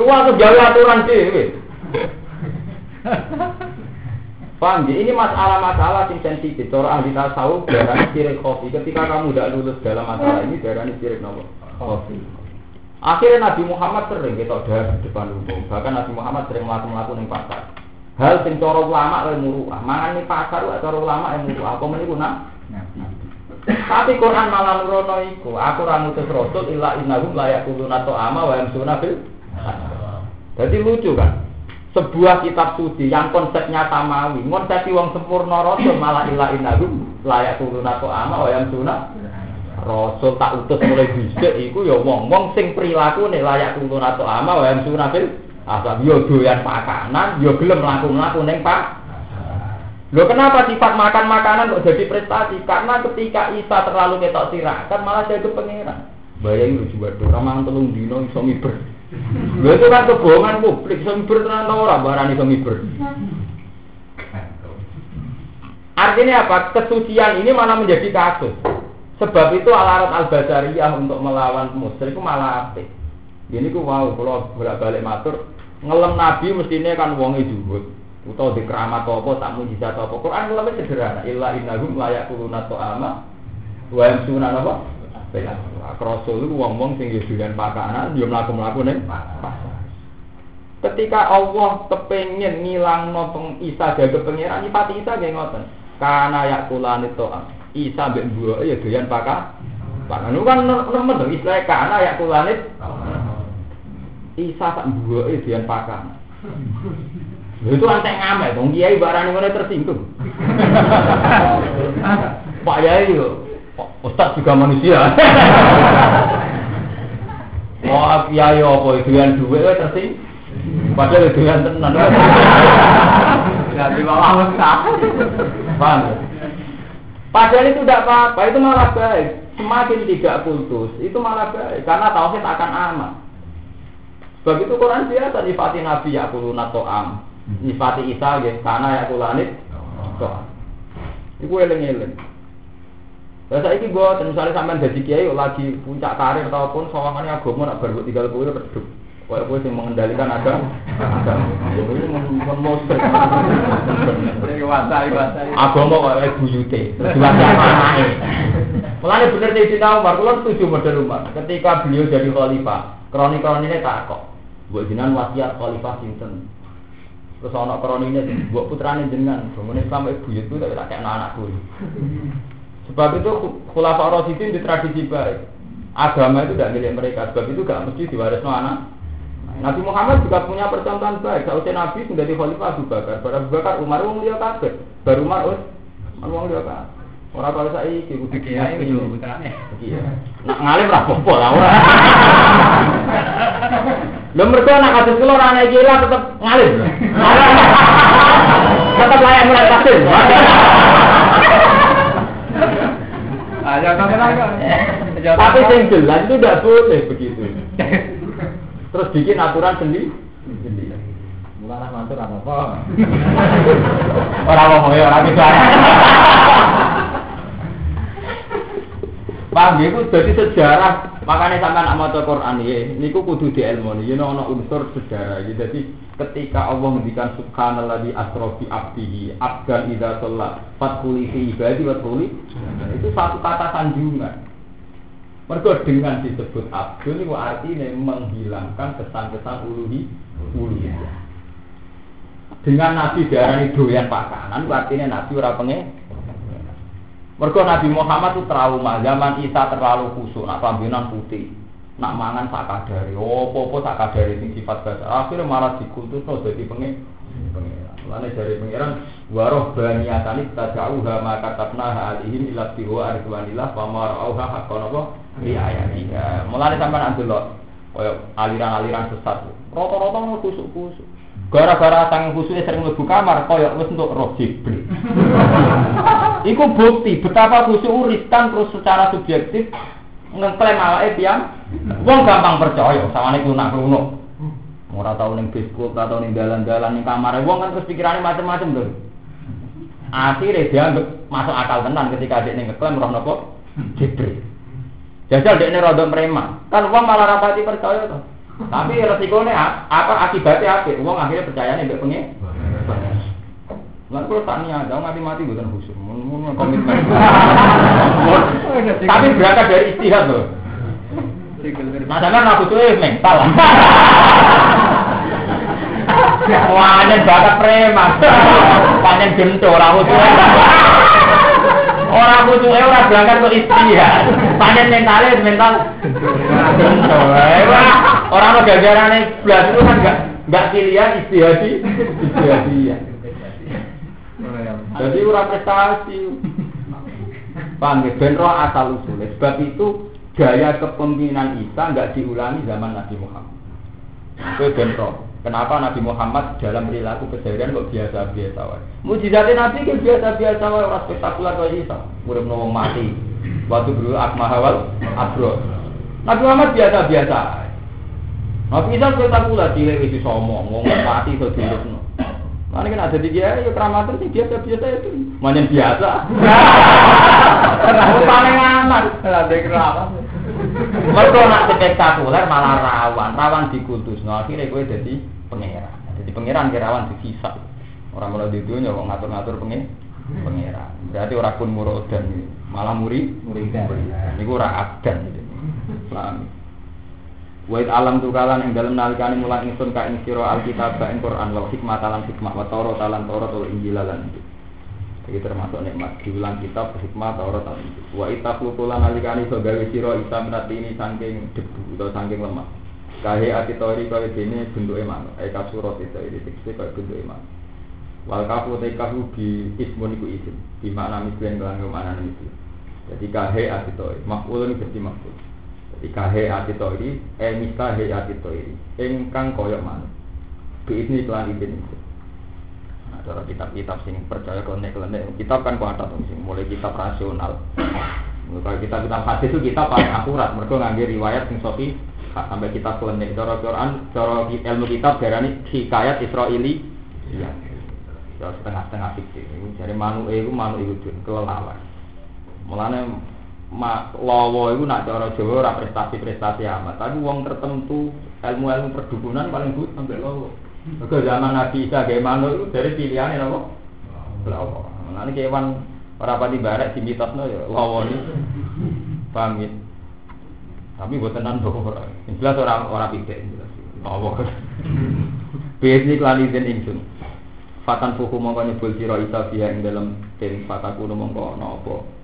Wah, gawe aturan dhewe. Paham ya? Ini masalah-masalah yang sensitif. Cara ahli tasawuf darah sirik kopi. Ketika kamu tidak lulus dalam masalah ini, darah sirik nopo. Kopi. Akhirnya Nabi Muhammad sering kita ada di depan umum. Bahkan Nabi Muhammad sering melakukan yang pasar. Hal sing cara ulama yang muruah. Mangan ini pasar cara ulama yang muruah. Apa meniku nak? Tapi Quran malah nurono iku. Aku ora ngutus rasul illa innahum la yaquluna ta'ama wa yamsuna bil. Jadi lucu kan? Sebuah kitab suci yang konsepnya samawi, konsep wong sempurna rasul malah illa innahum la yaquluna ta'ama wa yamsuna Rasul tak utus mulai bisik iku ya wong-wong sing prilakune layak tuntun atau ama wa yamsuna fil asal yo doyan pakanan yo gelem mlaku-mlaku ning pak Loh kenapa sifat makan makanan kok jadi prestasi? Karena ketika Isa terlalu ketok kan malah jadi pangeran. Bayangin lu tuh, ramang telung dino iso miber. Lho itu kan kebohongan publik, iso miber tenan ta ora barani iso miber. Artinya apa? Kesucian ini malah menjadi kasus. Sebab itu alarat al-basariyah untuk melawan musyrik itu malah apik. Ini ku mau kalau bolak-balik matur ngelem nabi mestinya kan wong dhuwur utawa di keramat apa tak mujizat apa Quran ngelem sederhana illa innahum la yaquluna ta'ama wa yamsuna apa Rasul itu wong-wong sing doyan pakanan yo mlaku-mlaku ning Ketika Allah kepengen ngilang nopeng Isa jaga pangeran, nyipati Isa nggih ngoten. Kana yakulani to'am. Isa mbek mbuke ya doyan pakak. Pakan kan nemen dong istilah kana ya kulanit. Isa tak mbuke doyan pakan. Itu antek ngamet dong kiai barang ngono tersinggung. Pak Yai yo Ustaz juga manusia. Wah, kiai apa itu yang duwe tersinggung. Padahal itu yang tenan. Jadi bawa Ustaz. Paham? Padahal itu tidak apa-apa, itu malah baik. Semakin tidak kultus, itu malah baik. Karena tauhid akan aman. Sebab itu Quran biasa nifati Nabi ya kuluna to'am. Nifati Isa ya, karena ya kulanit to'am. Itu eleng-eleng. Lah saiki gua misalnya sampean dadi kiai lagi puncak karir ataupun sawangannya agama nak baru tinggal kuwi redup. Kayak gue yang mengendalikan ada ada. Ya ini men monster. Agama kayak buyute, diwasa. Mulane bener Sayyidina Umar, kula setuju model Umar. Ketika beliau jadi khalifah, kroni-kronine tak kok. Mbok jenengan wasiat khalifah sinten? Terus ana kronine mbok putrane jenengan, bangun Islam ibu buyutku tak tak kena anakku. Sebab itu khulafa Rasyidin di tradisi baik. Agama itu tidak milik mereka, sebab itu gak mesti diwarisno anak. Nabi Muhammad juga punya percontohan baik. Sausnya Nabi sudah di khalifah Abu Bakar. Pada Abu Bakar Umar wong liya kabeh. Baru Umar wong liya kabeh. Ora kaya saiki kudu Kiai itu putrane. Iya. Nak ngalim ra apa lah ora. Lho mergo anak kados kula ora ana iki lah tetep ngalim. Tetep layak mulai pasir. Ah, jangan kan. Tapi yang jelas itu tidak boleh begitu. Terus bikin aturan sendiri. sendiri. Mulane mantur apa-apa. Orang ngomong ya orang itu. Paham ya, itu jadi sejarah. Makanya sampai anak maca Quran ya, niku kudu di ilmu nih. Ini ono unsur sejarah. Ya. Jadi ketika Allah mendikan subhanallah di asrofi abdihi, abdan idza sholat, fatkuli fi ibadi watkuli, itu satu kata sanjungan. Mereka dengan disebut abdul itu artinya menghilangkan kesan-kesan uluhi uluhiyah. Dengan Nabi diarani doyan pakanan, artinya Nabi ora pengen Mergo Nabi Muhammad itu trauma, zaman Isa terlalu khusyuk, nak pambinan putih, nak mangan sak kadare, opo-opo sak kadare sing sifat dasar. Akhirnya malah dikultus no jadi pengen pengiran. Mulane dari pengiran waroh baniyatani tajauha maka katabna alihim ila tiwa aridwanillah wa marauha haqqan apa li ayatiha. Mulane sampean andelok kaya aliran-aliran sesat. Rata-rata kusuk-kusuk. Gara-gara sang khususnya sering mlebu kamar kaya wis untuk roh Jibril. Iku bukti betapa khusyuk uritan terus secara subjektif ngeklaim awake pian. Wong gampang percaya sawane kunak kuno. Ora tau ning Facebook, ora tau ning dalan-dalan ning kamar wong kan terus pikirane macam-macam lho. Akhirnya dia masuk akal tenan ketika dia ngeklaim roh nopo Jibril. Jajal dia ini rodok mereman. Kan wong malah rapati percaya tuh. Tapi resikonya apa akibatnya apa? Uang akhirnya percaya nih pengen. Lan kalau tak niat, mati mati bukan khusyuk, mun komitmen. Tapi berangkat dari istihad loh. Sampean aku tuh eh mental. Wah, ini bakat preman. Panjen gento ora kudu. Ora kudu ora berangkat ke istihad. Panjen mentale mental gento. Orang mau gagarane belas itu kan enggak enggak pilihan istihadi, istihadian. Jadi ora prestasi. Paham ya? Ben roh asal usulnya. Sebab itu gaya kepemimpinan Isa nggak diulangi zaman Nabi Muhammad. Itu ben roh. Kenapa Nabi Muhammad dalam perilaku keseharian kok biasa-biasa wae? Mujizatnya Nabi kan biasa-biasa wae, ora spektakuler kaya Isa. Urip wong mati. Waktu dulu akmah awal abro. Nabi Muhammad biasa-biasa. Nabi Isa spektakuler cilik wis somo, wong mati iso diurupno. Mana kan ada tiga ya keramatan sih biasa biasa itu, manjan biasa. Kamu paling aman. Ada keramat. Mereka nak spektakuler malah rawan, rawan dikutus. Nah akhirnya gue jadi pangeran. Jadi pangeran kirawan disisa. Orang mulai di dunia kok ngatur-ngatur pengen pangeran. Berarti orang pun murodan, malah muri. Ini gue orang abdan. Paham? Wait alam tukalan yang dalam nalikani mulang ingsun ka ing alkitab ka ing Quran wal hikmah talan hikmah wa Taurat talan Taurat wal Injil lan Iki termasuk nikmat diulang kitab hikmah Taurat talan Injil. Wa itaqlu kula nalikani so gawe sira isa ini saking debu utawa saking lemah. Kahe ati tori kaya dene bentuke manuk. Ai kasurat itu iki tekste kaya bentuke manuk. Wal kafu te kafu bi ismun iku isim. Di makna mislen lan makna mislen. Jadi kahe ati tori. Maf'ulun berarti maf'ul. Ikahe ati tori, eh mistahe ati tori, ingkang koyok manuk. Bi ini kelan izin itu. Nah, cara kitab-kitab sing percaya klenek, kitab kan kuat tuh sing mulai kitab rasional. Kalau kita kitab hadis itu kita paling akurat, mereka ngambil riwayat sing sofi sampai kitab klenek. Cara Quran, cara ilmu kitab darani hikayat Israeli. Iya. Cara setengah-setengah fiktif. Jadi manuk itu manuk itu kelelawar. Mulane ma lawa iku nak cara Jawa ora prestasi-prestasi amat, tapi wong tertentu ilmu-ilmu perdukunan paling but sampai lo. Ke zaman Nabi Isa manuk itu dari pilihan apa? Lawa. Ini kewan orang pati barat di mitosno ya lawa ini. Paham ya? Tapi buat tenan dong. Jelas orang orang pikir jelas. Lawa. Biasanya klan izin ingsun. Fatan fuku mongko nyebul sira Isa biya ing dalam tim fataku mongko napa.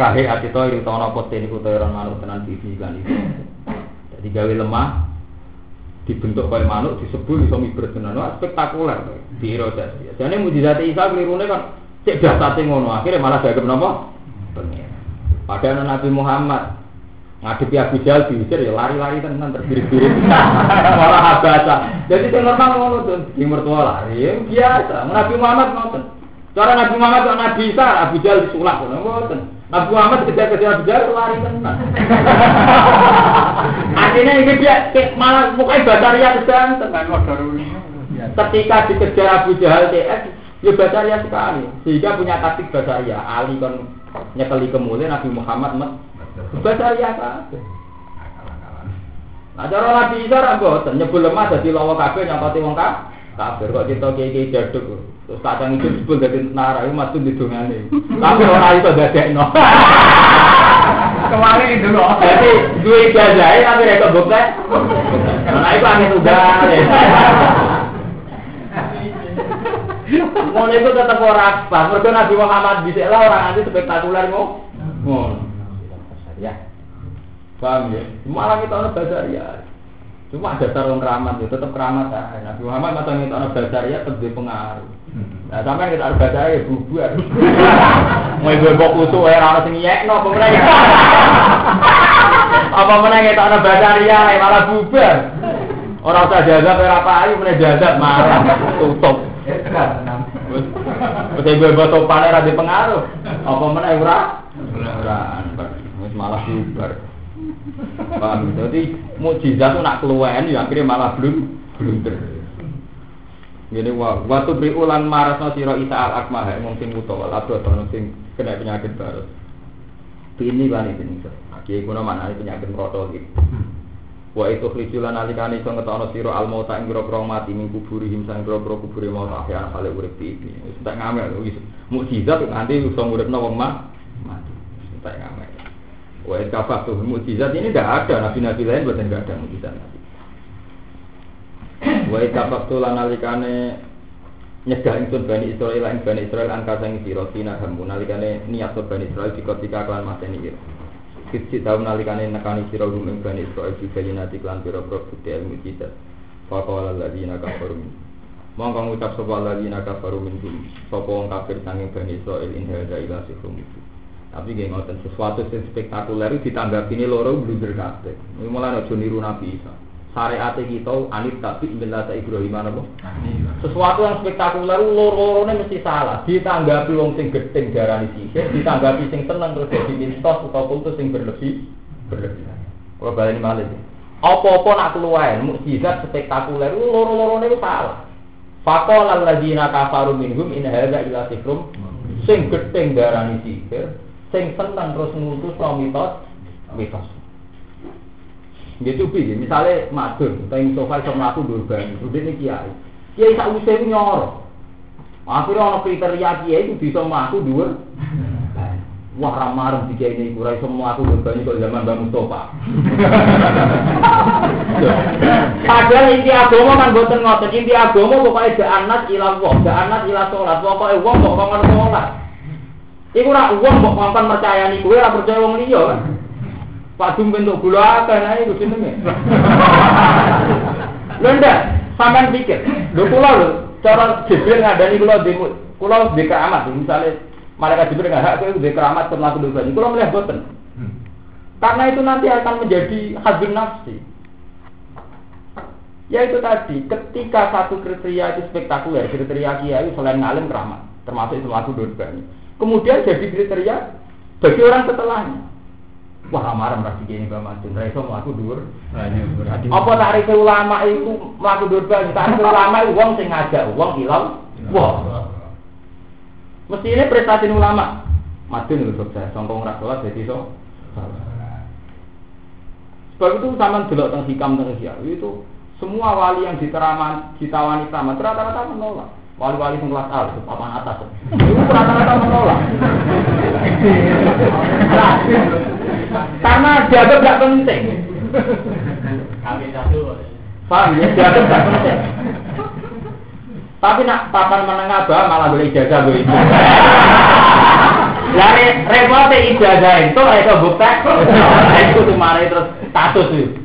Kahe ati to iri tono apa ten iku to ora manut tenan sisi klan itu. Jadi gawe lemah dibentuk kaya manuk disebul iso miber tenan. Spektakuler di Herodes biasanya mujizat Isa kelirune kan? Cek dasate ngono akhirnya malah dagem napa padahal Nabi Muhammad ngadepi Abu Jahal diusir ya lari-lari tenan terbirit-birit. Malah habasa jadi itu normal ngono tuh di mertua lari ya biasa. Nabi Muhammad ngoten. Cara Nabi Muhammad kok Nabi Isa Abu Jahal disulap ngoten Nabi Muhammad kejar-kejar Jahal lari tenan Akhirnya ini dia malah mukanya Bataria sedang Ketika dikejar Abu Jahal TS, ya Bataria sekali. Sehingga punya taktik Bataria. Ali kan nyekeli kemuliaan Nabi Muhammad met Bataria kan. Nah, cara Nabi Isa ra mboten nyebul lemah dadi lawa kabeh nyangkoti wong ka kafir kok kita kiai-kiai jaduk. Terus kadang itu disebut dadi nara iku maksud didongane. Tapi ora iso dadekno. Kemarin itu loh. Jadi dua ijazah tapi mereka bukti. Nah itu angin udah. Mau itu tetap orang pas. Mereka Nabi Muhammad bisa lah orang nanti spektakuler mau. Mau. Ya. Paham ya? Malah kita orang bazar ya. Cuma dasar orang keramat itu tetap keramat ya. Nabi Muhammad masa kita orang bazar ya tetap pengaruh. Nah, sampai kita harus baca ya bubar. Mau ibu bawa kutu ya orang sing nyekno apa meneh. Apa meneh kita ana baca ya malah bubar. Orang usah jaga ora apa ayu meneh jaga marah tutup. Wes ibu bawa topan ora pengaruh. Apa ora? Ora. Wis malah bubar. Paham? Jadi mukjizat itu nak keluwen ya akhirnya malah belum blunder. Gini wa waktu beri ulan maras no siro isa al akmah ya ngomong sing buta wal abdo atau sing kena penyakit baru. Ini kan ini nih Aki kuno mana penyakit merotol gitu. Wa itu khlijulan alikani so ngetono siro al mauta ing biro mati ming kuburi him sang biro biro kuburi mau tak ya kali urip ini. Sudah ngamel mukjizat nanti iso urip no wong mati. Sudah ngamel. Wa itu tuh mukjizat ini tidak ada nabi-nabi lain buatan tidak ada mukjizat nabi. Wa itafaktu lan nalikane nyegah ingsun Bani Israil lan Bani Israil angka sang sira tina hamu nalikane niat Bani Israil dikotika kelan mateni ira. Kisi tau nalikane nekani sira hum ing Bani Israil di balinati kelan pira-pira bukti ilmu kita. Faqala alladziina kafaru min. Mongko ngucap sapa alladziina kafaru min. Sapa wong kafir sanging Bani Israil in hadza ila sihrum itu. Tapi gak ngoten sesuatu yang spektakuler ditanggapi ini loro blunder kabeh. Malah aja niru Nabi Isa syariat kita anit tapi millata Ibrahim apa? Sesuatu yang spektakuler loro-lorone mesti salah. Ditanggapi wong sing gedeng darani sisih, ditanggapi sing tenang terus jadi mistos atau putus sing berlebih berlebih. Kalau baleni malih. Apa-apa nak keluwen mukjizat spektakuler loro-lorone itu salah. Faqala alladziina kafaru minhum in hadza illa sikrum sing gedeng darani sihir, sing seneng terus ngutus mitos mitos. Gitu bi, misalnya madun, teng sofa iso mlaku durban, udah ini kiai. Kiai sak usah nyoro. Akhirnya ono kriteria kiai itu bisa mlaku dhuwur. Wah ramar di kiai ini kurang iso mlaku durban kok zaman Mbak Mustofa. Padahal inti agama kan boten ngoten, inti agama pokoknya ja'anat ila Allah, ja'anat ila sholat, pokoknya wong kok ngomong sholat. Iku ora wong mbok ngomong percayani kowe ora percaya wong liya kan. Padung bentuk gula akeh nah itu jenenge. Lho ndak, sampean pikir, lho kula lho cara Jibril ngadani kula di kula di keramat misalnya malaikat Jibril nggak hak itu di keramat terlaku dosa ini kula melihat boten. Karena itu nanti akan menjadi hadun nafsi. Ya itu tadi, ketika satu kriteria itu spektakuler, kriteria kiai selain ngalim keramat, termasuk itu ini. Kemudian jadi kriteria bagi orang setelahnya. Wah, amarah merasa gini Mbak Madun, Raiso melaku dur. Apa tarif ulama itu melaku dur banyak? Tarif ulama itu uang sing ngajak, uang hilang. Wah, mesti ini prestasi ulama. Madun itu sukses, songkong rasolat jadi so. Sebab itu sama delok teng hikam teng itu semua wali yang diteraman ditawani keramat rata-rata menolak. Wali-wali yang kelas A, itu papan atas. Itu rata-rata menolak. Karena dianggap tidak penting. Paham ya? Dianggap tidak penting. Tapi nak papan menengah bawah malah boleh ijazah gue itu. Lari repot ijazah itu itu bukti. Itu mari terus status itu.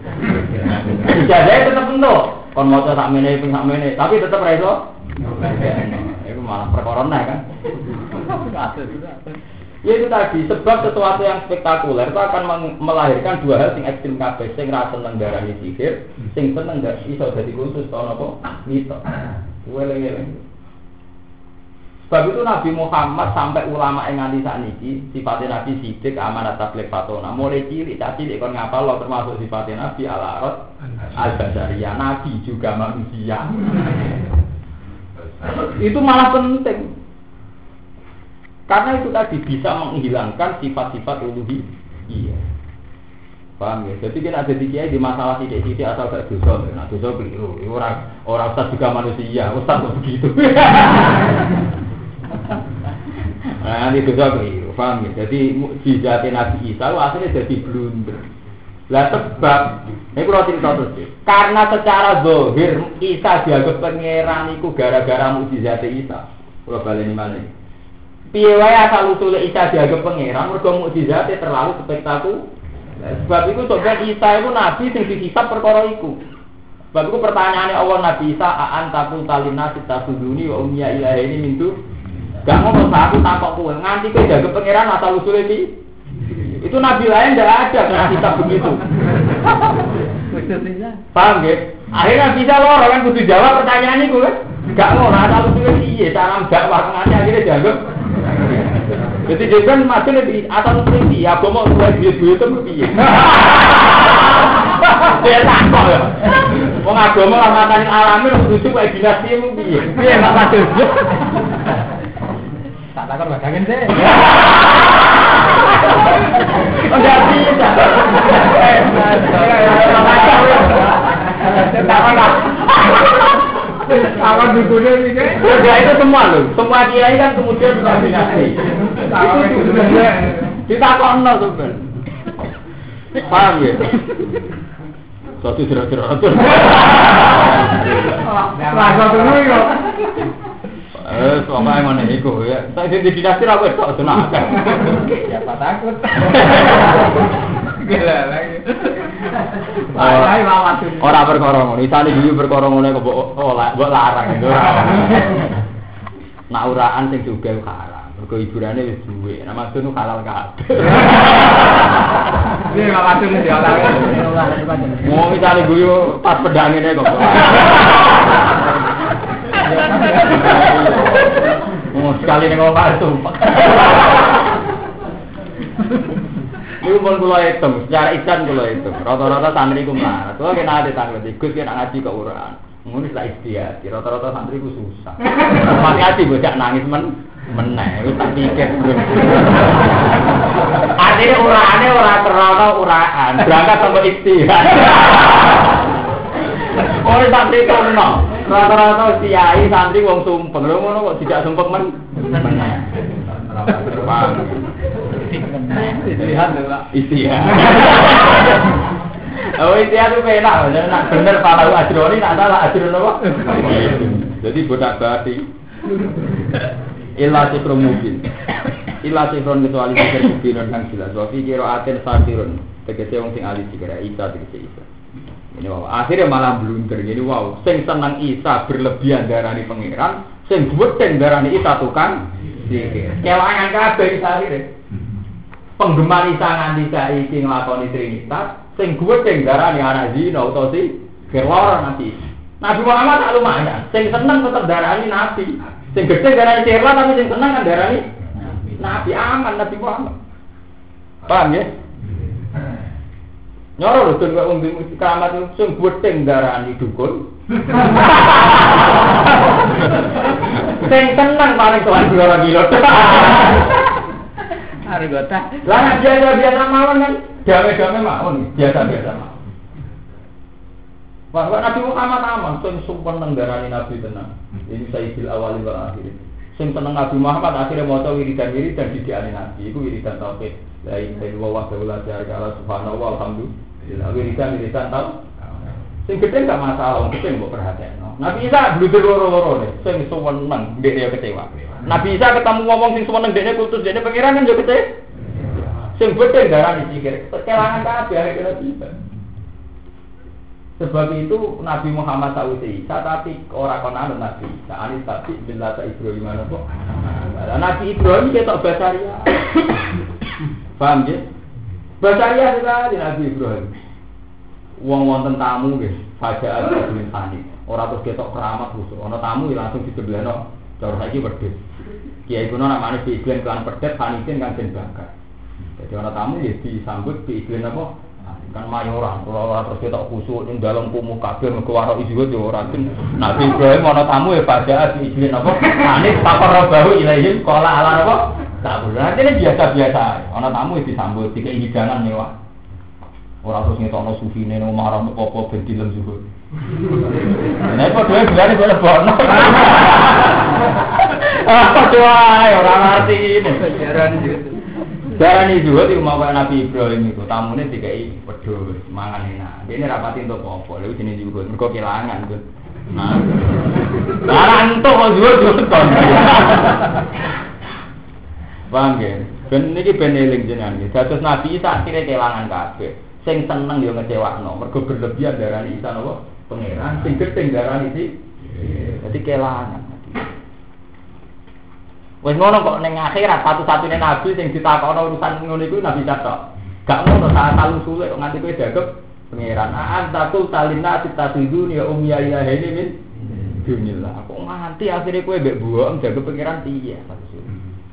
Ijazah itu tetap bentuk. Kon mau sak mene ping sak mene, tapi tetap reso. Itu malah perkorona kan. Ya itu tadi, sebab sesuatu yang spektakuler itu akan melahirkan dua hal sing ekstrim kabeh, sing ra seneng darani sihir, sing seneng gak iso dadi khusus to napa? Mito. Weleng-weleng. Sebab itu Nabi Muhammad sampai ulama yang nganti saat ini sifatnya Nabi sidik amanat tabligh fatona mulai cilik tak cilik kon ngapal lo termasuk sifatnya Nabi al arad al basariyah Nabi juga manusia itu malah penting karena itu tadi bisa menghilangkan sifat-sifat uluhi iya paham ya jadi kan ada di di masalah sidik-sidik asal gak dosa nah dosa keliru orang orang ustaz juga manusia ustaz kok begitu Nah, nanti dosa keliru, paham ya? Jadi mukjizat Nabi Isa itu akhirnya jadi blunder. Lah sebab, ini kalau cerita terus ya. Karena secara zahir Isa dianggap pangeran itu gara-gara mukjizat Isa. Kalau balik ini ini? Piye wae asal usul Isa dianggap pangeran, mergo mukjizatnya terlalu spektakuler. Sebab itu coba Isa itu nabi sing dihisab perkara iku. Sebab itu pertanyaannya Allah Nabi Isa, "Aan takul talina sitabuduni wa umya ilahi ini mintu." Gak mau aku takut kowe nganti kowe jaga pangeran asal usul ini. Itu nabi lain tidak ada yang kitab begitu. Paham ya? Akhirnya bisa loro kan kudu jawab pertanyaan itu kan. Gak usul ini iya cara dakwah akhirnya jaga. Jadi dia kan masih lebih asal usul ini ya mau mulai duit duit itu piye. Dia takut ya. Wong agama lah matane alamin kudu kayak dinasti mu piye. Piye mak masuk. Tak takut bagangin deh. Enggak bisa. Awan dukunya ini kan. Itu semua loh. Semua kiai kan kemudian. Awan Itu juga. Kita kono sebenarnya. Paham ya? Satu jerat-jerat. Rasa dulu ya. Eh, sama yang mana iku ya. Saya dinasti ra wis tok sunah. Siapa takut? Ora perkara ngono. Isane guyu perkara ngono kok la- mbok larang itu ora. Nak uraan sing juga haram. Mergo hiburane wis duwe. Nah maksud nu halal kabeh. Ini lawan tuh di otak. Mau isane guyu pas pedang ini kok. Oh, sekali ning omah sumpah. Iku pun hitung, secara ikan kula hitung. Rata-rata santri ku melarat. Kula kena ade tanglet Gus kena ngaji ke uraan. Ngono lah istiadat. Rata-rata santri ku susah. Ngaji bocah nangis men meneh. Wis tak pikir, Bro. Artinya uraane ora terlalu uraan, berangkat sama istiadat. Oh, santri kono. Rata-rata kiai santri wong sumpeng. Lho ngono kok tidak sumpeng men. Paham. Lihat dulu. Istihad. Oh istihad itu penak, nak bener palau ajroni, nak salah ajron apa? Jadi bodak bati. Illa sikrum mungkin. Illa sikron kecuali sikir mungkin kang jelas. Wa fi qiraatin satirun. Tegese wong sing ahli sikir Isa tegese Isa. Ini wow, akhirnya malah blunder gini wow, sing senang Isa berlebihan darani pangeran, sing buatin darani Isa tukang. Kelangan kabeh Isa akhirnya penggemar Isa nganti saiki nglakoni trinitas sing guwething darani anak zina utawa si kelor nanti. Nabi Muhammad tak lumayan, sing seneng tetep darani nabi. Sing gede darani sirla tapi sing seneng kan darani nabi aman Nabi Muhammad. Paham ya? Nyoro lho tuh wong di keramat itu sing guwething darani dukun. sing seneng paling tuan gelora gilot. Hari gota. Lah nek biasa biasa mawon kan gawe-gawe mawon biasa biasa mawon. Bahwa Nabi Muhammad aman, sing sumpah nenggarani Nabi tenang. Ini Sayyidil awal wal akhir. Sing seneng Nabi Muhammad akhirnya mau tahu wiridan wiridan di diane Nabi. Iku wiridan tauhid. La ilaha illallah wa la ilaha illallah subhanallah alhamdulillah. Wiridan wiridan tau. Sing gede gak masalah, wong gede mbok perhatekno. Nabi Isa bludur loro-loro deh, sing seneng ndek ya kecewa. Nabi Isa ketemu ngomong sing seneng ndekne kultus ndekne pangeran kan yo kecewa. Sing gede darani sikir, kelangan kabeh akhirnya tiba. Sebab itu Nabi Muhammad tahu Isa tapi orang kono Nabi Isa anis tapi bila tak Ibrahim mana kok. Nah, Nabi Ibrahim kita basaria. Paham ya? Basaria sekali Nabi Ibrahim. Wong wonten tamu nggih, saja ada bin panik. Ora terus ketok keramat khusus. Ana tamu ya langsung disebelahno. Cara saiki wedhus. Kiai kuno nak manis iklan kelan pedet panitin kan jen bangkar. Jadi orang tamu ya disambut di iklan apa? Kan mayoran, kalau orang terus kita kusuk ini dalam kumu kafir mengeluar izin itu orang jen. Nabi Ibrahim mana tamu ya pada di iklan apa? Panis tak pernah bau kola kalau ala apa? Tak berarti ini biasa biasa. Orang tamu ya disambut tiga hidangan mewah. Orang terus ngetokno orang sufi ini mau marah mau popo bentilan juga. Nah, itu dua bulan ini boleh bono. Apa doa ora ngerti ini. Jaran gitu. Darani zuhud itu mau Nabi Ibrahim itu tamunya dikai wedhus, mangan enak. Dia ini rapati untuk apa? Lalu jenis zuhud, mereka kehilangan tuh. Nah, larang tuh kok zuhud zuhud kon. Paham ya? Ben niki ben eling jenengan iki. Dados Nabi Isa akhirnya kehilangan kabeh. Sing seneng yo ngecewakno, mergo berlebihan darani Isa napa? Pangeran sing gedeng darani si. Jadi kehilangan. Wes ngono kok ning akhirat satu-satunya nabi sing ditakokno urusan ngono iku nabi tok. Gak ngono saat talu suwe kok nganti kowe dagep pangeran. Aan takul talina titasidun ya ya ilaha ini min dunillah. Kok nganti akhirnya kowe mbek buok dagep pangeran piye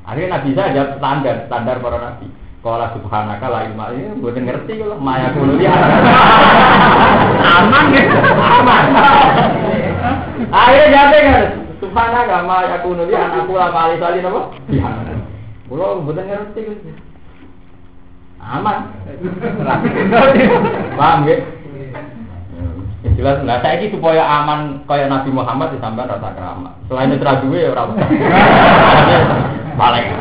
Akhirnya nabi jawab standar standar para nabi. Kalau subhanaka la ilma ini bukan ngerti kalau maya kuno dia aman gitu aman. Akhirnya kan Subhana kama yakunu li an aku lama ali salin apa? Kulo mboten ngerti Gus. Aman. Paham nggih? Ya, jelas nah saya ini supaya aman kayak Nabi Muhammad disampean rasa keramat. Selain itu duwe ya ora paling.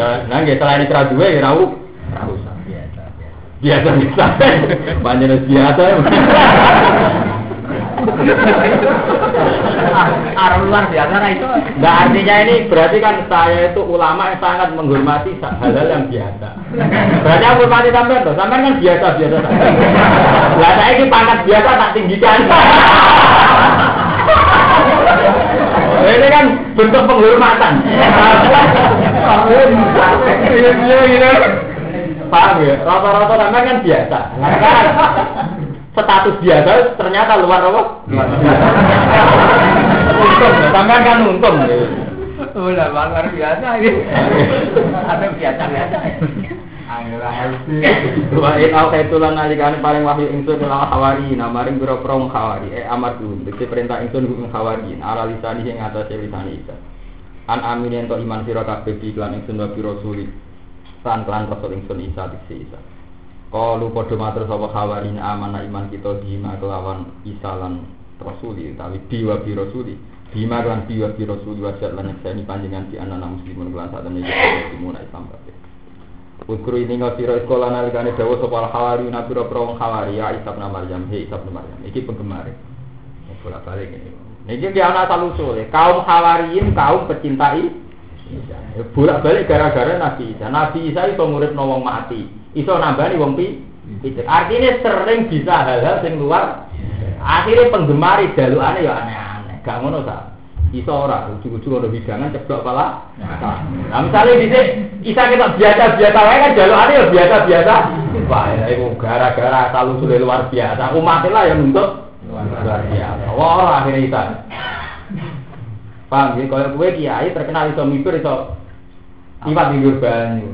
Nah nggih selain itu duwe ya usah. Biasa biasa. Biasa biasa. Banyak biasa. Arah biasa nah itu. Nah artinya ini berarti kan saya itu ulama yang sangat menghormati hal-hal yang biasa. Berarti aku hormati sampean tuh, sampean kan biasa biasa. Lah saya ini pangkat biasa tak tinggikan. ini kan bentuk penghormatan. Paham ya? Rata-rata sampean kan biasa. Nah, status biasa ternyata luar apa? Untung, sampean kan untung. Udah luar biasa ini. Ada biasa biasa. Wa in au kaitulan nalikane paling wahyu ingsun ila hawari namaring biro prong hawari eh amar dulu dite perintah ingsun ing hawari ala lisani sing atase lisan Isa an amin ento iman sira kabeh iklan ingsun wa biro sulit lan lan rasul ingsun Isa diksi Isa Kalu padha matur sapa hawarin amanah iman kita dima kelawan isalan rasuli tapi diwa bi rasuli dima lan diwa bi rasuli wa lan sani panjenengan di anak muslimun kelan sak temene muslimun Islam kabeh. Ukru ini ngasira sekolah nalikane dawuh sapa hawari napira pro hawari ya Isa bin Maryam he Isa bin Maryam iki penggemar. Bola balik ini. Niki dia anak talusul kaum hawariin kaum pecintai bolak balik gara-gara Nabi Isa. Nabi Isa itu murid wong mati iso nambani wong pi pitik. Artinya sering bisa hal-hal sing luar. Akhirnya penggemar jalukane ya aneh-aneh. Gak ngono ta? Iso ora ujug-ujug ono hidangan ceblok pala. Nah, misalnya di isa kita biasa-biasa wae kan jalukane ya biasa-biasa. Wah, ya iku gara-gara talu sudah luar biasa. Umat lah yang untuk luar biasa. Wah, akhirnya isa. Paham ya? Kalau gue kiai terkenal iso mimpi iso iwat minggu banyu.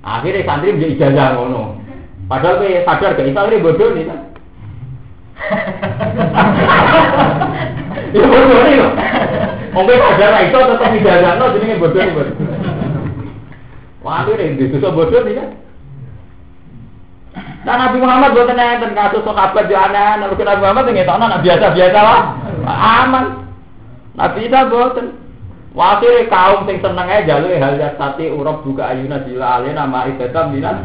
Akhirnya santri menjadi ijazah ngono. Padahal kowe sadar gak iso bodoh nih kan. Ya bodoh nih kok. Wong kowe sadar ra iso tetep ijazahno jenenge bodoh nih. Wah, akhirnya itu bodoh nih kan. Nah Nabi Muhammad buat dan kasus sahabat di aneh, Nabi Muhammad yang itu anak biasa-biasa lah, aman. Nabi Isa buatan. Wakil kaum sing seneng aja jalur hal tati urap buka ayuna jila alih nama ibadah minat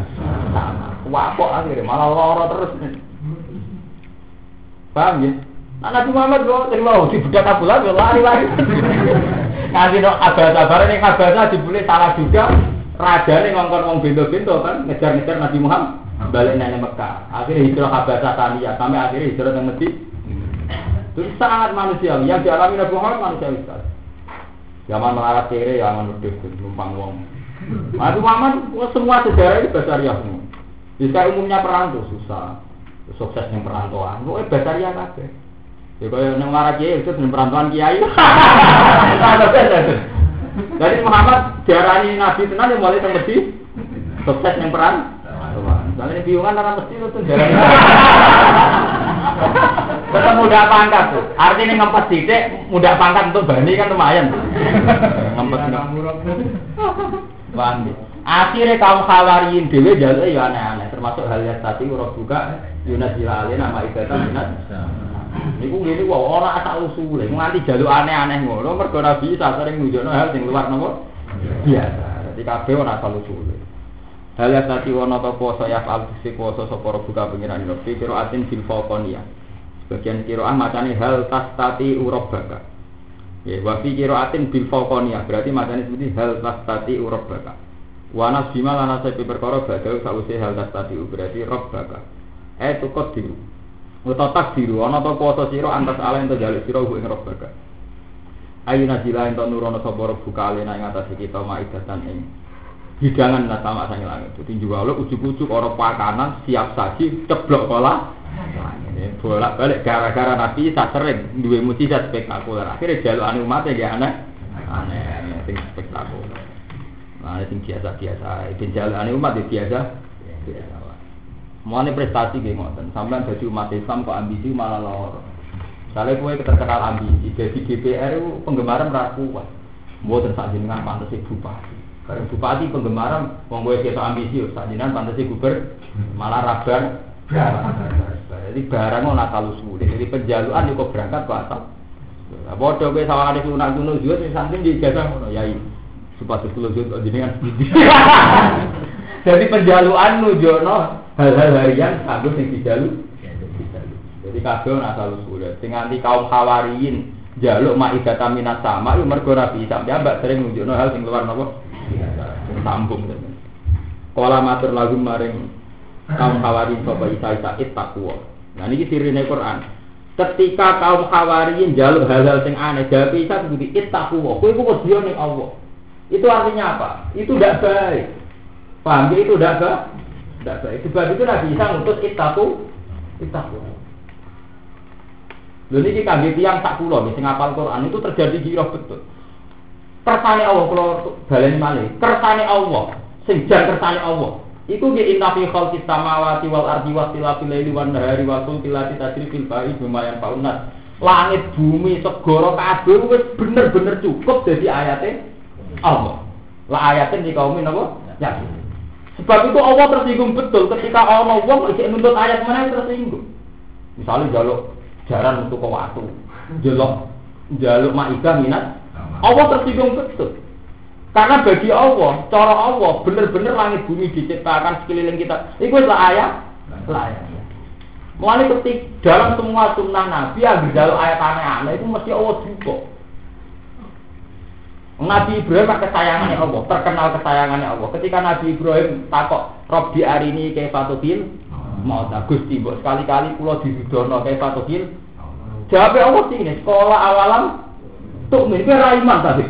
sama. Wapok akhirnya malah loro terus. Paham ya? Nah, Nabi Muhammad kok terima di budak kabulan ya lari-lari. Ngasih no kabar kabar ini kabarnya dibeli salah juga. Raja ini ngongkon ngomong bento-bento kan ngejar-ngejar Nabi Muhammad balik nenek Mekah. Akhirnya hijrah kabar Satania sampai akhirnya hijrah yang Medina. Itu sangat manusiawi. Yang dialami Nabi Muhammad manusiawi sekali. Zaman melarat kere, zaman berdua, numpang wong. Nabi Muhammad semua sejarah itu basaria semua. Bisa umumnya perang tuh susah, sukses yang perantauan. Pokoknya basaria kabeh. Ya kaya nang marah kiai itu dengan perantauan kiai. Jadi Muhammad diarani nabi tenan yang mulai teng mesti sukses yang peran. Soalnya biungan orang mesti itu diarani. Tetap mudah pangkat tuh. Artinya ngempet sidik, mudah pangkat untuk bani kan lumayan. Ngempet Bandi. Akhirnya kaum khawariin dewe jalur ya aneh-aneh, termasuk hal yang tadi urut buka Yunus Jilalin nama ibadah minat. Niku ngene kok ora asal usule, nganti jaluk aneh-aneh ngono mergo Nabi isa sering nunjukno hal sing luar nopo biasa. Dadi kabeh ora asal usule. Hal ya tadi wono to poso ya al sing poso sapa buka pengiran atin fil. Sebagian kira ah macane hal tas tati urabaka. Ya, wa fi atin bil faqonia berarti macane seperti hal tas tati urabaka. Wa nasbima lana sepi perkara badhe sause hal tas tati berarti rabbaka. Eh tukot diru. Uta takdiru ana ta kuwasa sira antas ala ento jaluk sira ing robbaka. Ayu nazila ento nurono sapa buka alena ing atas kita maidatan ing hidangan nata mak sange langit. Dadi jual ujuk-ujuk ora pakanan siap saji ceblok pola. bolak balik gara-gara nabi tak sering duwe mujizat spektakuler akhirnya jaluk umat ya aneh aneh sing spektakuler nah sing biasa-biasa ben jaluk umat ya biasa biasa Mulane prestasi nggih ngoten. Sampeyan dadi umat Islam kok ambisi malah loro. Misalnya kue terkenal ambisi, jadi DPR itu penggemar ra kuat. Mboten sak jenengan pantes bupati. Karena bupati penggemar wong kowe ketok ambisi sak jenengan pantes guber malah rabar Jadi barang mau nakal usul. Jadi penjaluan kok berangkat ke atas. Lah padha kowe sawangane lunak kuno juga sing samping di jasa ngono yai. Supados kula jenengan. Jadi penjaluan nujono hal-hal harian kanggo sing dijalu jadi kabeh ana asal usul sing nganti kaum khawariyin jaluk maidata minat sama itu mergo Nabi Isa mbak sering nunjukno hal sing luar napa sambung. Kala matur lagu maring kaum khawariyin sapa Isa Isa takwa nah niki sirine Quran. Ketika kaum khawariyin jaluk hal-hal sing aneh jawab Isa seperti ittaqwa kowe iku wedi ning Allah. Itu artinya apa? Itu tidak baik. Paham itu tidak baik tidak baik. Sebab itu Nabi Isa ngutus itaku, itaku. Lho niki kangge tiyang tak kula nggih sing hafal Quran itu terjadi kira betul. Kersane Allah kula baleni malih. Kersane Allah, sing jan kersane Allah. Iku nggih inna fi khalqis samawati wal ardi wa ikhtilafil laili wan nahari wa fulki lati tajri fil bahri bima yanfa'un Langit bumi segara kabeh wis bener-bener cukup dadi ayate Allah. Lah ayate nih kaum napa? Yakin. Sebab itu Allah tersinggung betul ketika Allah wong isih nuntut ayat mana tersinggung. Misalnya jaluk jaran untuk ke waktu, jaluk jaluk maidah minat, Allah tersinggung betul. Karena bagi Allah, cara Allah benar-benar langit bumi diciptakan sekeliling kita. Itu adalah ayat, lah ayat. Mulai ketik dalam semua sunnah Nabi yang jaluk ayat aneh-aneh itu mesti Allah juga. Nabi Ibrahim kesayangannya Allah, terkenal kesayangannya Allah. Ketika Nabi Ibrahim takok Robbi arini kayak fatuhil, mau tak gusti, sekali-kali pulau di Sudono kayak fatuhil. Jawabnya Allah sih ini, sekolah awalam tuh ini raiman tadi.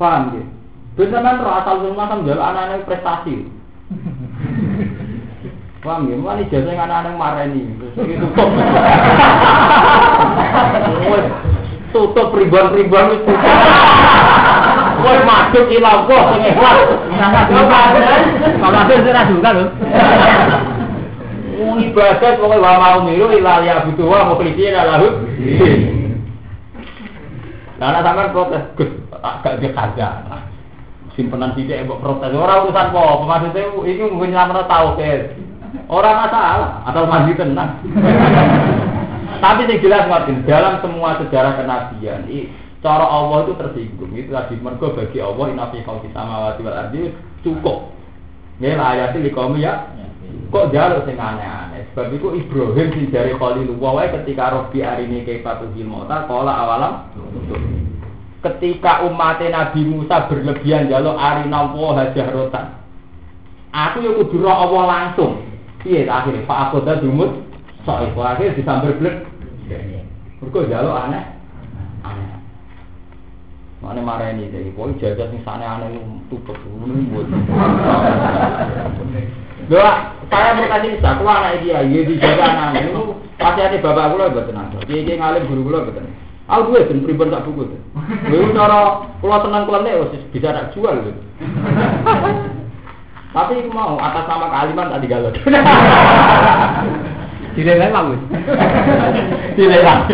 Paham ya? Benar roh asal rumah kan jalan anak-anak prestasi. Paham ya? Mana jasa yang anak-anak marah ini. Itu kok tutup ribuan-ribuan itu. Kowe masuk ila Allah sing ikhlas. Kalau ada ora juga lho. Wong ibadat pokoke wa mau miru ila ya butuh wa mukhlisina lahu. Lah ana sampean protes, Gus, agak dikaja. simpenan sithik mbok protes. Ora urusan apa, maksudnya iki mungkin nyelametno tauhid. Ora masalah, atau mandi tenang. Tapi yang jelas Martin, dalam semua sejarah kenabian, cara Allah itu tersinggung. Itu tadi mergo bagi Allah inafi kau kita mawati wal ardi cukup. Ini lah ayat ini kaum ya. Kok jalur sing aneh-aneh. Sebab itu Ibrahim sing dari Khalilullah wae ketika Robi arini kaifatu mota kala awalam ketika umat Nabi Musa berlebihan jaluk arina wa rotan. Aku yo kudu Allah langsung. Iya akhirnya Pak aku dah dumut soal akhirnya disambar blek. Mergo jaluk aneh. Aneh. Mana marah ini jadi poin jaga sing sana aneh tutup buat. Doa saya berkasih bisa aku anak dia, dia dijaga anak itu pasti ada bapak aku lah buat tenang. Dia dia ngalim guru guru buat tenang. Aku dua dan pribon tak buku. Gue cara pulau tenang kelamnya bisa tak jual gitu. Tapi aku mau atas nama kalimat tadi galau. Tidak lelang. Tidak lelang.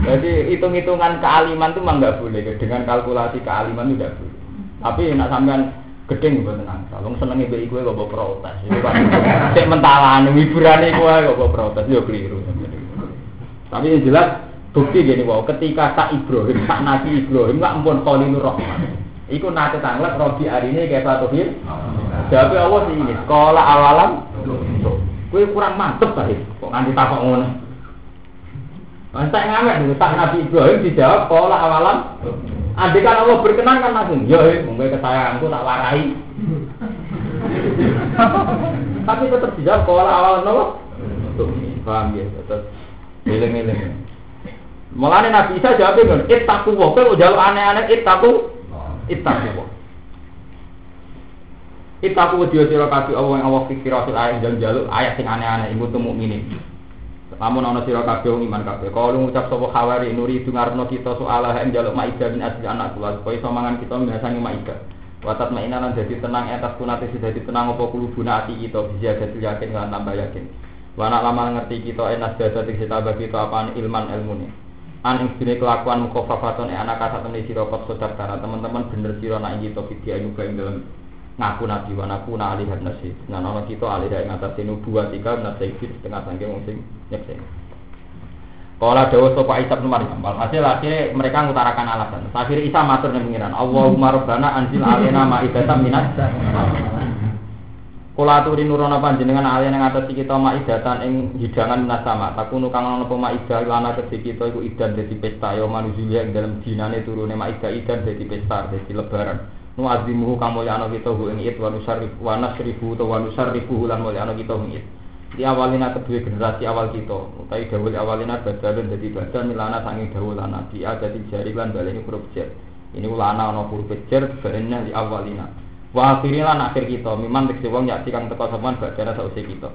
Jadi hitung-hitungan kealiman itu memang nggak boleh. Dengan kalkulasi kealiman itu nggak boleh. Tapi nak sampean gedeng gue tenang. Kalau seneng ibu gue gak bawa protes. Cek mentalan, hiburan gue gak bawa protes. Yo keliru. Tapi yang jelas bukti gini wow. Ketika tak Ibrahim, tak Nabi Ibrahim nggak ampun Khalilur Rahman. Iku nate tanglet Robi hari ini kayak satu hil. Jadi Allah sih ini sekolah awalan. Kue kurang mantep tadi. Kok nganti takok ngono. Masa ngamet dulu tak Nabi Ibrahim dijawab sekolah awalan. Andai kan Allah berkenan kan langsung, ya mungkin kesayanganku tak warai. Tapi tetap dijawab sekolah awalan apa? Paham ya, tetap. Eling-eling. Mulane Nabi Isa jawabnya kan, ittaku wa, kowe jawab aneh-aneh ittaku ittaku. Ittaku wedi sira kabeh Allah yang Allah fikir fil ayat jal jaluk ayat sing aneh-aneh iku tuh mukminin. Lamun ana sira kabeh wong iman kabeh. Kalau ngucap sapa khawari nuri itu ngarepno kita soal yang jaluk maida bin asli anak kula supaya iso mangan kita biasane maida. Watat mainan lan dadi tenang atas kunate dadi tenang apa kulubuna ati kita bisa dadi yakin lan tambah yakin. Wana lama ngerti kita enas dadi kita bagi kita apaan ilman ilmune an ing sini kelakuan mukofafaton e anak kata temen sira kot sodar karena teman-teman bener sira nak iki to video ing dalam ngaku nabi wa naku na alih nasi nah ana kita alih ing atas nubuwat ika nasi setengah sangke wong sing nyekse Kala dawa sapa Isa bin Maryam. Hasil akhirnya mereka mengutarakan alasan. Akhirnya Isa matur ning pengiran, Allahumma rabbana anzil alaina ma'idatan minas Kula aturi nurono panjenengan alien yang atas kita maidatan ing hidangan minas sama. Takunu kang ana apa maida lana kedhi kita iku idan dadi pesta ya manusia dalam dinane turune maida idan dadi pesta dadi lebaran. Nu azimuhu kang mulyana kita hu ing it wa nusarrif wa nasrifu to wa nusarrifu lan mulyana kita ing it. Di awalina kedua generasi awal kita, utai dawul awalina badalun dadi badal milana sanging dawul lana di ada di jari lan baleni huruf jar. Ini ulana ana huruf jar barenya di awalina. Wa akhirin lan akhir kita, memang tegese wong yak kang teko sopan badara sausé kita.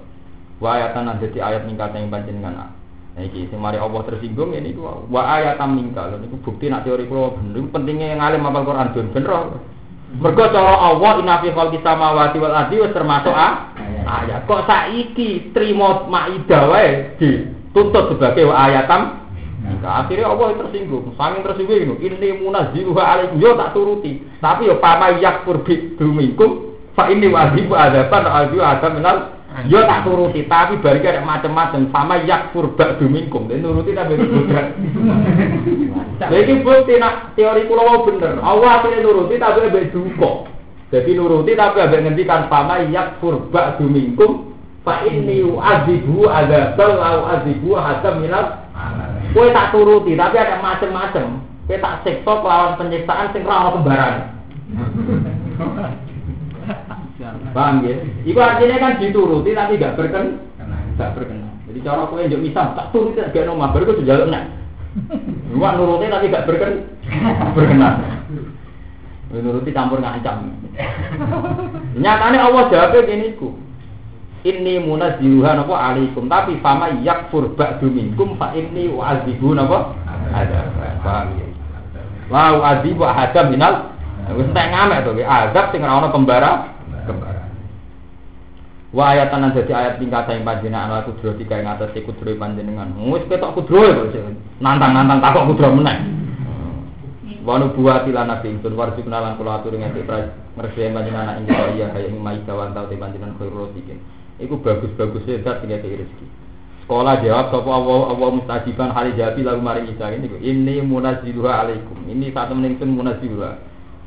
Wa ayatan lan dadi ayat ningkat ing panjenengan. Nah iki sing mari Allah tersinggung ini ku wa ayatam ningkal. Niku bukti nak teori kula bener. Pentingnya yang alim apal Quran ben bener. Mergo cara Allah inna fi khalqis samawati wal ardi wis termasuk ayat. Kok saiki trimo maidah wae dituntut sebagai ayatam Nah, akhirnya Allah tersinggung, saking tersinggung ini, ini munaziluha alaikum, yo tak turuti. Tapi yo pama yak purbi dumikum, fa ini wajib adaban alju ada minal, yo tak turuti. Tapi balik ada macam-macam, sama yak purba dumikum, dan nuruti tapi bukan. Jadi bukti nak teori pulau bener, Allah akhirnya nuruti tapi ada duko. Jadi nuruti tapi ada ngendikan pama yak purba dumikum, fa ini wajib adaban lau azibu ada minal Kue tak turuti, tapi ada macam-macam. Kue tak sekso lawan penyiksaan sing rawat kembaran. Paham ya? Iku artinya kan dituruti tapi gak berken, gak berkenan. Jadi cara kue njuk misal tak turuti gak nomah, baru kue jalan nak. Cuma nuruti tapi gak berken, berkenan. Nuruti campur ngancam. Nyatanya Allah jawabnya gini ku inni munazziluha napa alaikum tapi fama yakfur ba'du minkum fa inni u'adzibu napa ada paham ya wa u'adzibu ahada minal wis tak ngamek to azab sing ora ana kembara kembara wa ayatan dadi ayat tingkat sing panjenengan ala kudro tiga ing atas kudro panjenengan wis ketok kudro nantang-nantang takok kudro meneh Wanu buah tilan nabi ingsun warji kenalan kula atur ngati mersi panjenengan ing iya kaya ing mai kawan tau te panjenengan khairul rosikin. Iku bagus-bagus zat sing ngati rezeki. Sekolah jawab sapa Allah Allah mustajiban hari jabi lalu mari Isa ini ini munaziluha alaikum. Ini satu menit ingsun munaziluha.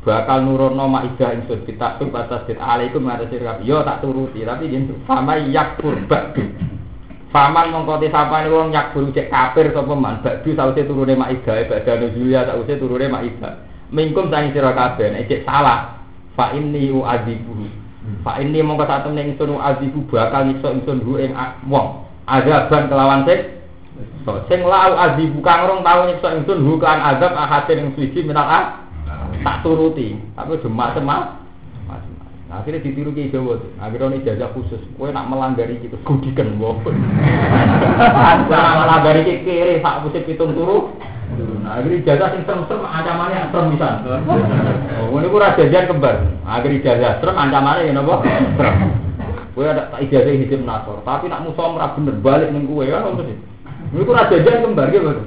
Bakal nurono maidah ingsun kita tuh batas dit alaikum ngatasi kabeh. Yo tak turuti tapi yen sama yakfur ba'du. Faman mongko te sapane wong yakfur cek kafir sapa man ba'du sause turune maidah badane Julia sause turune maidah. Mingkum sang sira kabeh nek cek salah fa inni u'adzibu. Fa inni mongko sak temne ingsun u'adzibu bakal nyiksa ingsun hu ing wong. Azaban kelawan sik sing lau azibu kang rong tau nyiksa ingsun hu kan azab ahatin ing suci minal tak turuti tapi semak Nah, akhirnya ditiru ke Jawa tuh. Akhirnya ini jajah khusus. Kue nak melanggar itu gudikan wong. Nak melanggar iki kiri sak pusat pitung turu. Nah, akhirnya jajah sing serem-serem ancamannya serem bisa. Oh, ini kurang jajan kembar. Akhirnya jajah serem ancamannya ya napa? Serem. Kue ada tak ijazah hidup nasor, tapi nak musuh merah bener balik ning kue kan apa? Ini kurang jajan kembar gitu.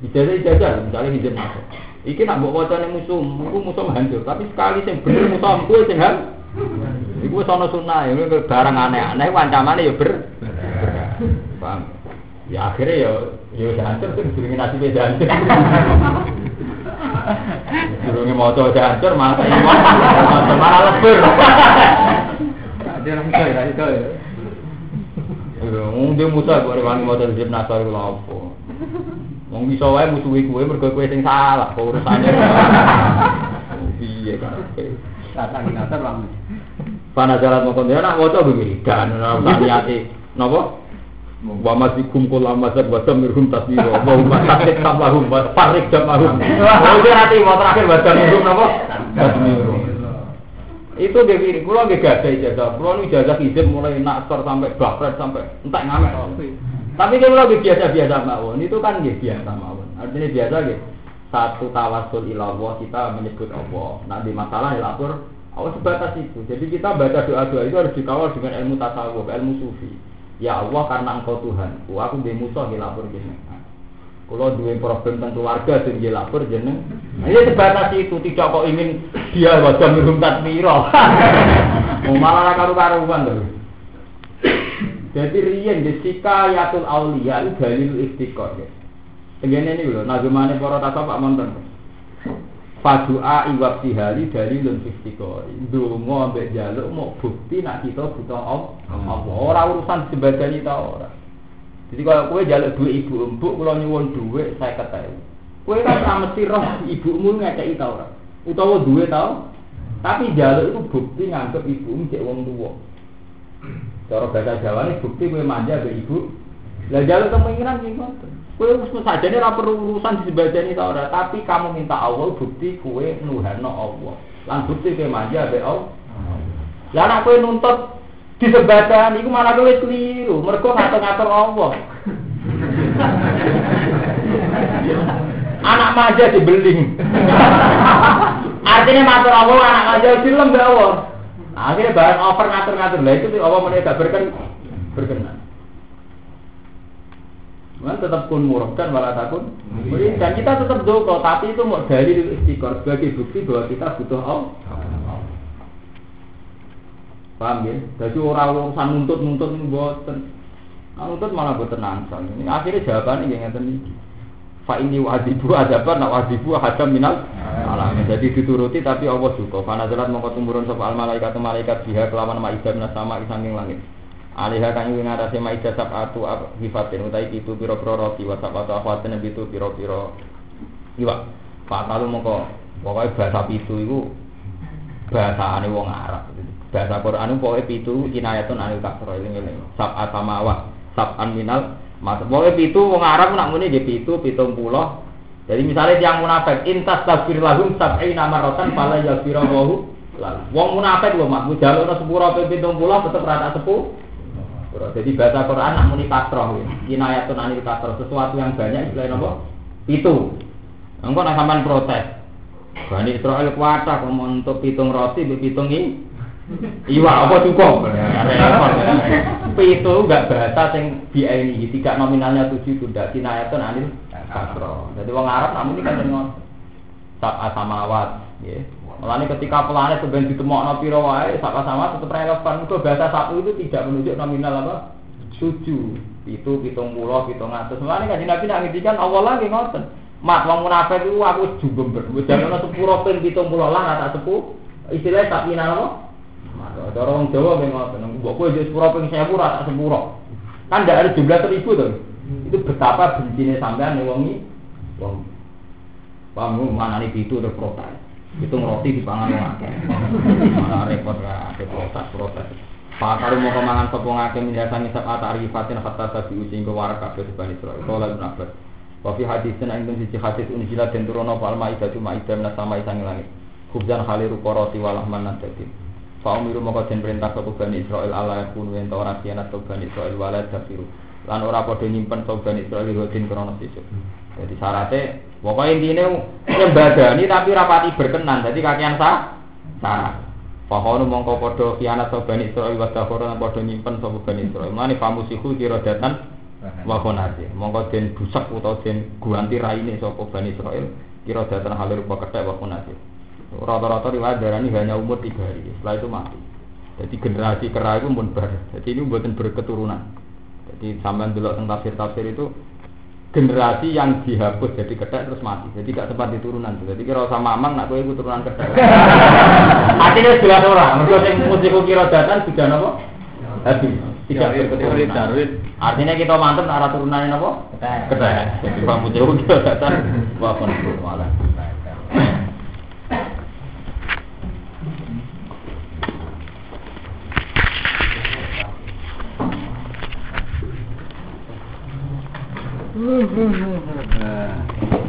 Ijazah ijazah misalnya hidup nasor. Iki nak mbok wacane musuh, musuh musuh hancur. Tapi sekali sing bener musuh kuwe sing hancur. Iku wis ana sunah, ya barang aneh-aneh ancamane ya ber. Paham? Ya akhirnya ya ya hancur sing jenenge nasibe hancur. Durunge maca hancur malah maca malah lebur. Ada orang itu ya, itu ya. Wong dia musa kok rewangi maca hizib nasar lha opo. Wong bisa wae musuhi kowe mergo kowe sing salah, kok urusane. Piye kan? Tata nasar lah. Pana jalan mau konten nak waca begini dan ora niati napa? Wa masikum kula masad wa tamirhum tasbiro wa hum tasbih tamahum wa farik jamahum itu nanti mau terakhir wa tamirhum napa? Tasbiro itu dia kiri kula nggih gadah ijazah kula nu ijazah hizib mulai nasar sampai bakret sampai entek ngamek tapi kalau lagi biasa-biasa mawon itu kan nggih biasa mawon artinya biasa nggih satu tawasul ilallah kita menyebut Allah nanti masalah ya lapor Allah sebatas itu. Jadi kita baca doa-doa itu harus dikawal dengan ilmu tasawuf, ilmu sufi. Ya Allah karena engkau Tuhan, aku di musuh lapor jeneng. Kalau dua problem tentang keluarga dan dia lapor jeneng. Nah, ini sebatas itu, tidak kok ingin dia wajah mirum tatmiro. Mau malah karu-karuan terus. Jadi riyen di sikayatul aulia itu dalil istiqor ya. Begini ini loh, nazumane para tasawuf Pak Monten. Fadua iwab tihali dari lun fistikori Dungo ambek jaluk mau bukti nak kita butuh Allah. Orang urusan sebadani tau orang Jadi kalau kue jaluk dua ibu empuk Kalau nyuwun duit saya ketahui Kue kan sama mesti roh ibumu ngekei tau orang Utawa duit tau Tapi jaluk itu bukti nganggep ibu cek wong tua Cara bahasa Jawa ini bukti kue manja be ibu Lah jaluk kemungkinan sih Kue harus saja ini perlu urusan di sebadani tau ora, tapi kamu minta Allah bukti kue nuhano Allah. Lan bukti kue manja be Allah. Lah anak nuntut di sebadani, iku malah kue keliru. Mereka ngatur-ngatur Allah. anak manja dibeling. Artinya matur Allah anak manja film be Allah. Akhirnya barang over ngatur-ngatur lah itu Allah menika berken berkenan. Man tetap kun murahkan malah takun dan kita tetap doko tapi itu mau dari istiqor sebagai bukti bahwa kita butuh Allah. Paham ya? Jadi orang urusan nuntut nuntut ini buatan, nuntut malah buatan nansal. Ini akhirnya jawabannya yang ini. Fa ini wadibu adaban, nak wadibu hadam minal alam. Jadi dituruti tapi Allah juga. Fana jalan mongko tumurun soal malaikat malaikat biha kelawan maidah sama isanging langit. Alihah kang ing ngatasi maida sabatu hifatin utai itu piro-piro roti wa sabatu akhwatin itu piro-piro iwa. Fatalu mongko pokoke bahasa pitu iku bahasane wong Arab. Bahasa Quran pokoknya pitu kinayatun anil kasro ini ini sab'at samawa sab'an minal mas pokoknya pitu wong Arab nak muni dia pitu pitung pulau jadi misalnya yang munafik intas tafsir lahum sab'i nama rotan pala yasfira wahu lalu wong munafik loh mak jalur sepuluh pitung pulau tetap rata sepuluh jadi bahasa Quran nak muni kasroh, inayatun anil kasroh, sesuatu yang banyak istilahnya apa? Itu. Engkau nak sampean protes. Bani Israel kuasa kalau untuk pitung roti, pitung ini. Iwa apa cukup? Itu enggak bahasa yang biaya ini, tidak nominalnya tujuh tidak inayatun anil kasroh. Jadi orang Arab namun ini kan sab'a samawat ya. Mulane ketika planet sebenarnya ditemokno pira wae sab'a samawat tetap relevan. Mergo bahasa sapu itu tidak menunjuk nominal apa? Tujuh, itu pitung pulau, pitung atas. Mulane kan Nabi nak ngendikan Allah lagi ngoten. Mat wong munafik itu aku wis jumber. Wis jaman sepuro ping pitung pulau lah tak sepuh. Istilahnya tak pina apa? Cara wong Jawa memang ngoten. Mbok kowe wis sepuro ping 1000 ra tak sepuro. Kan ndak ada jumlah seribu tuh. Itu betapa bencinya sampean ning wong iki. Mana nih itu terprotes. Itu roti di pangan wong akeh. Malah repot lah, ada protes protes. Pak karu mau kemangan sapa ngake minjasa ngisap ata arifatin hatta tabi usi ke warak kabeh di Bani Israil. Kala Ibnu Abbas. Wa fi hadisin ing siji hadis unjila den turono fal maidah tu maidah min sama isang langit. Khubzan khaliru roti walahman nadatin. Fa umiru moko den perintah sapa Bani Israil ala yakunu yen ora kianat Bani Israil walad dafiru. Lan ora padha nyimpen sapa Bani Israil rutin krono. Jadi syaratnya, pokoknya intinya nyembadani tapi rapati berkenan. Jadi kakian sah, syarat. Fahono mongko podo kianat sapa Bani Israil wa dafara lan podo nyimpen sapa Bani Israil. Mane pamusihu kira datan wa khonati. Mongko den busak utawa den guanti raine sapa Bani Israil kira datan halir rupa kethek wa khonati. Rata-rata riwayat darani hanya umur tiga hari. Setelah itu mati. Jadi generasi kera itu pun bar. Jadi ini buatan berketurunan. Jadi sampai dulu tentang tafsir-tafsir itu generasi yang dihapus jadi kedek terus mati. Jadi gak sempat diturunan. Jadi kira sama mamang nak kowe turunan kedek. Artinya jelas orang. Mergo sing musiku kira datan sudah napa? Habis. Tidak berketurunan. Artinya kita mantep nak ora turunan napa? Kedek. Jadi musiku kira datan wa pun malah. Угу, угу, угу.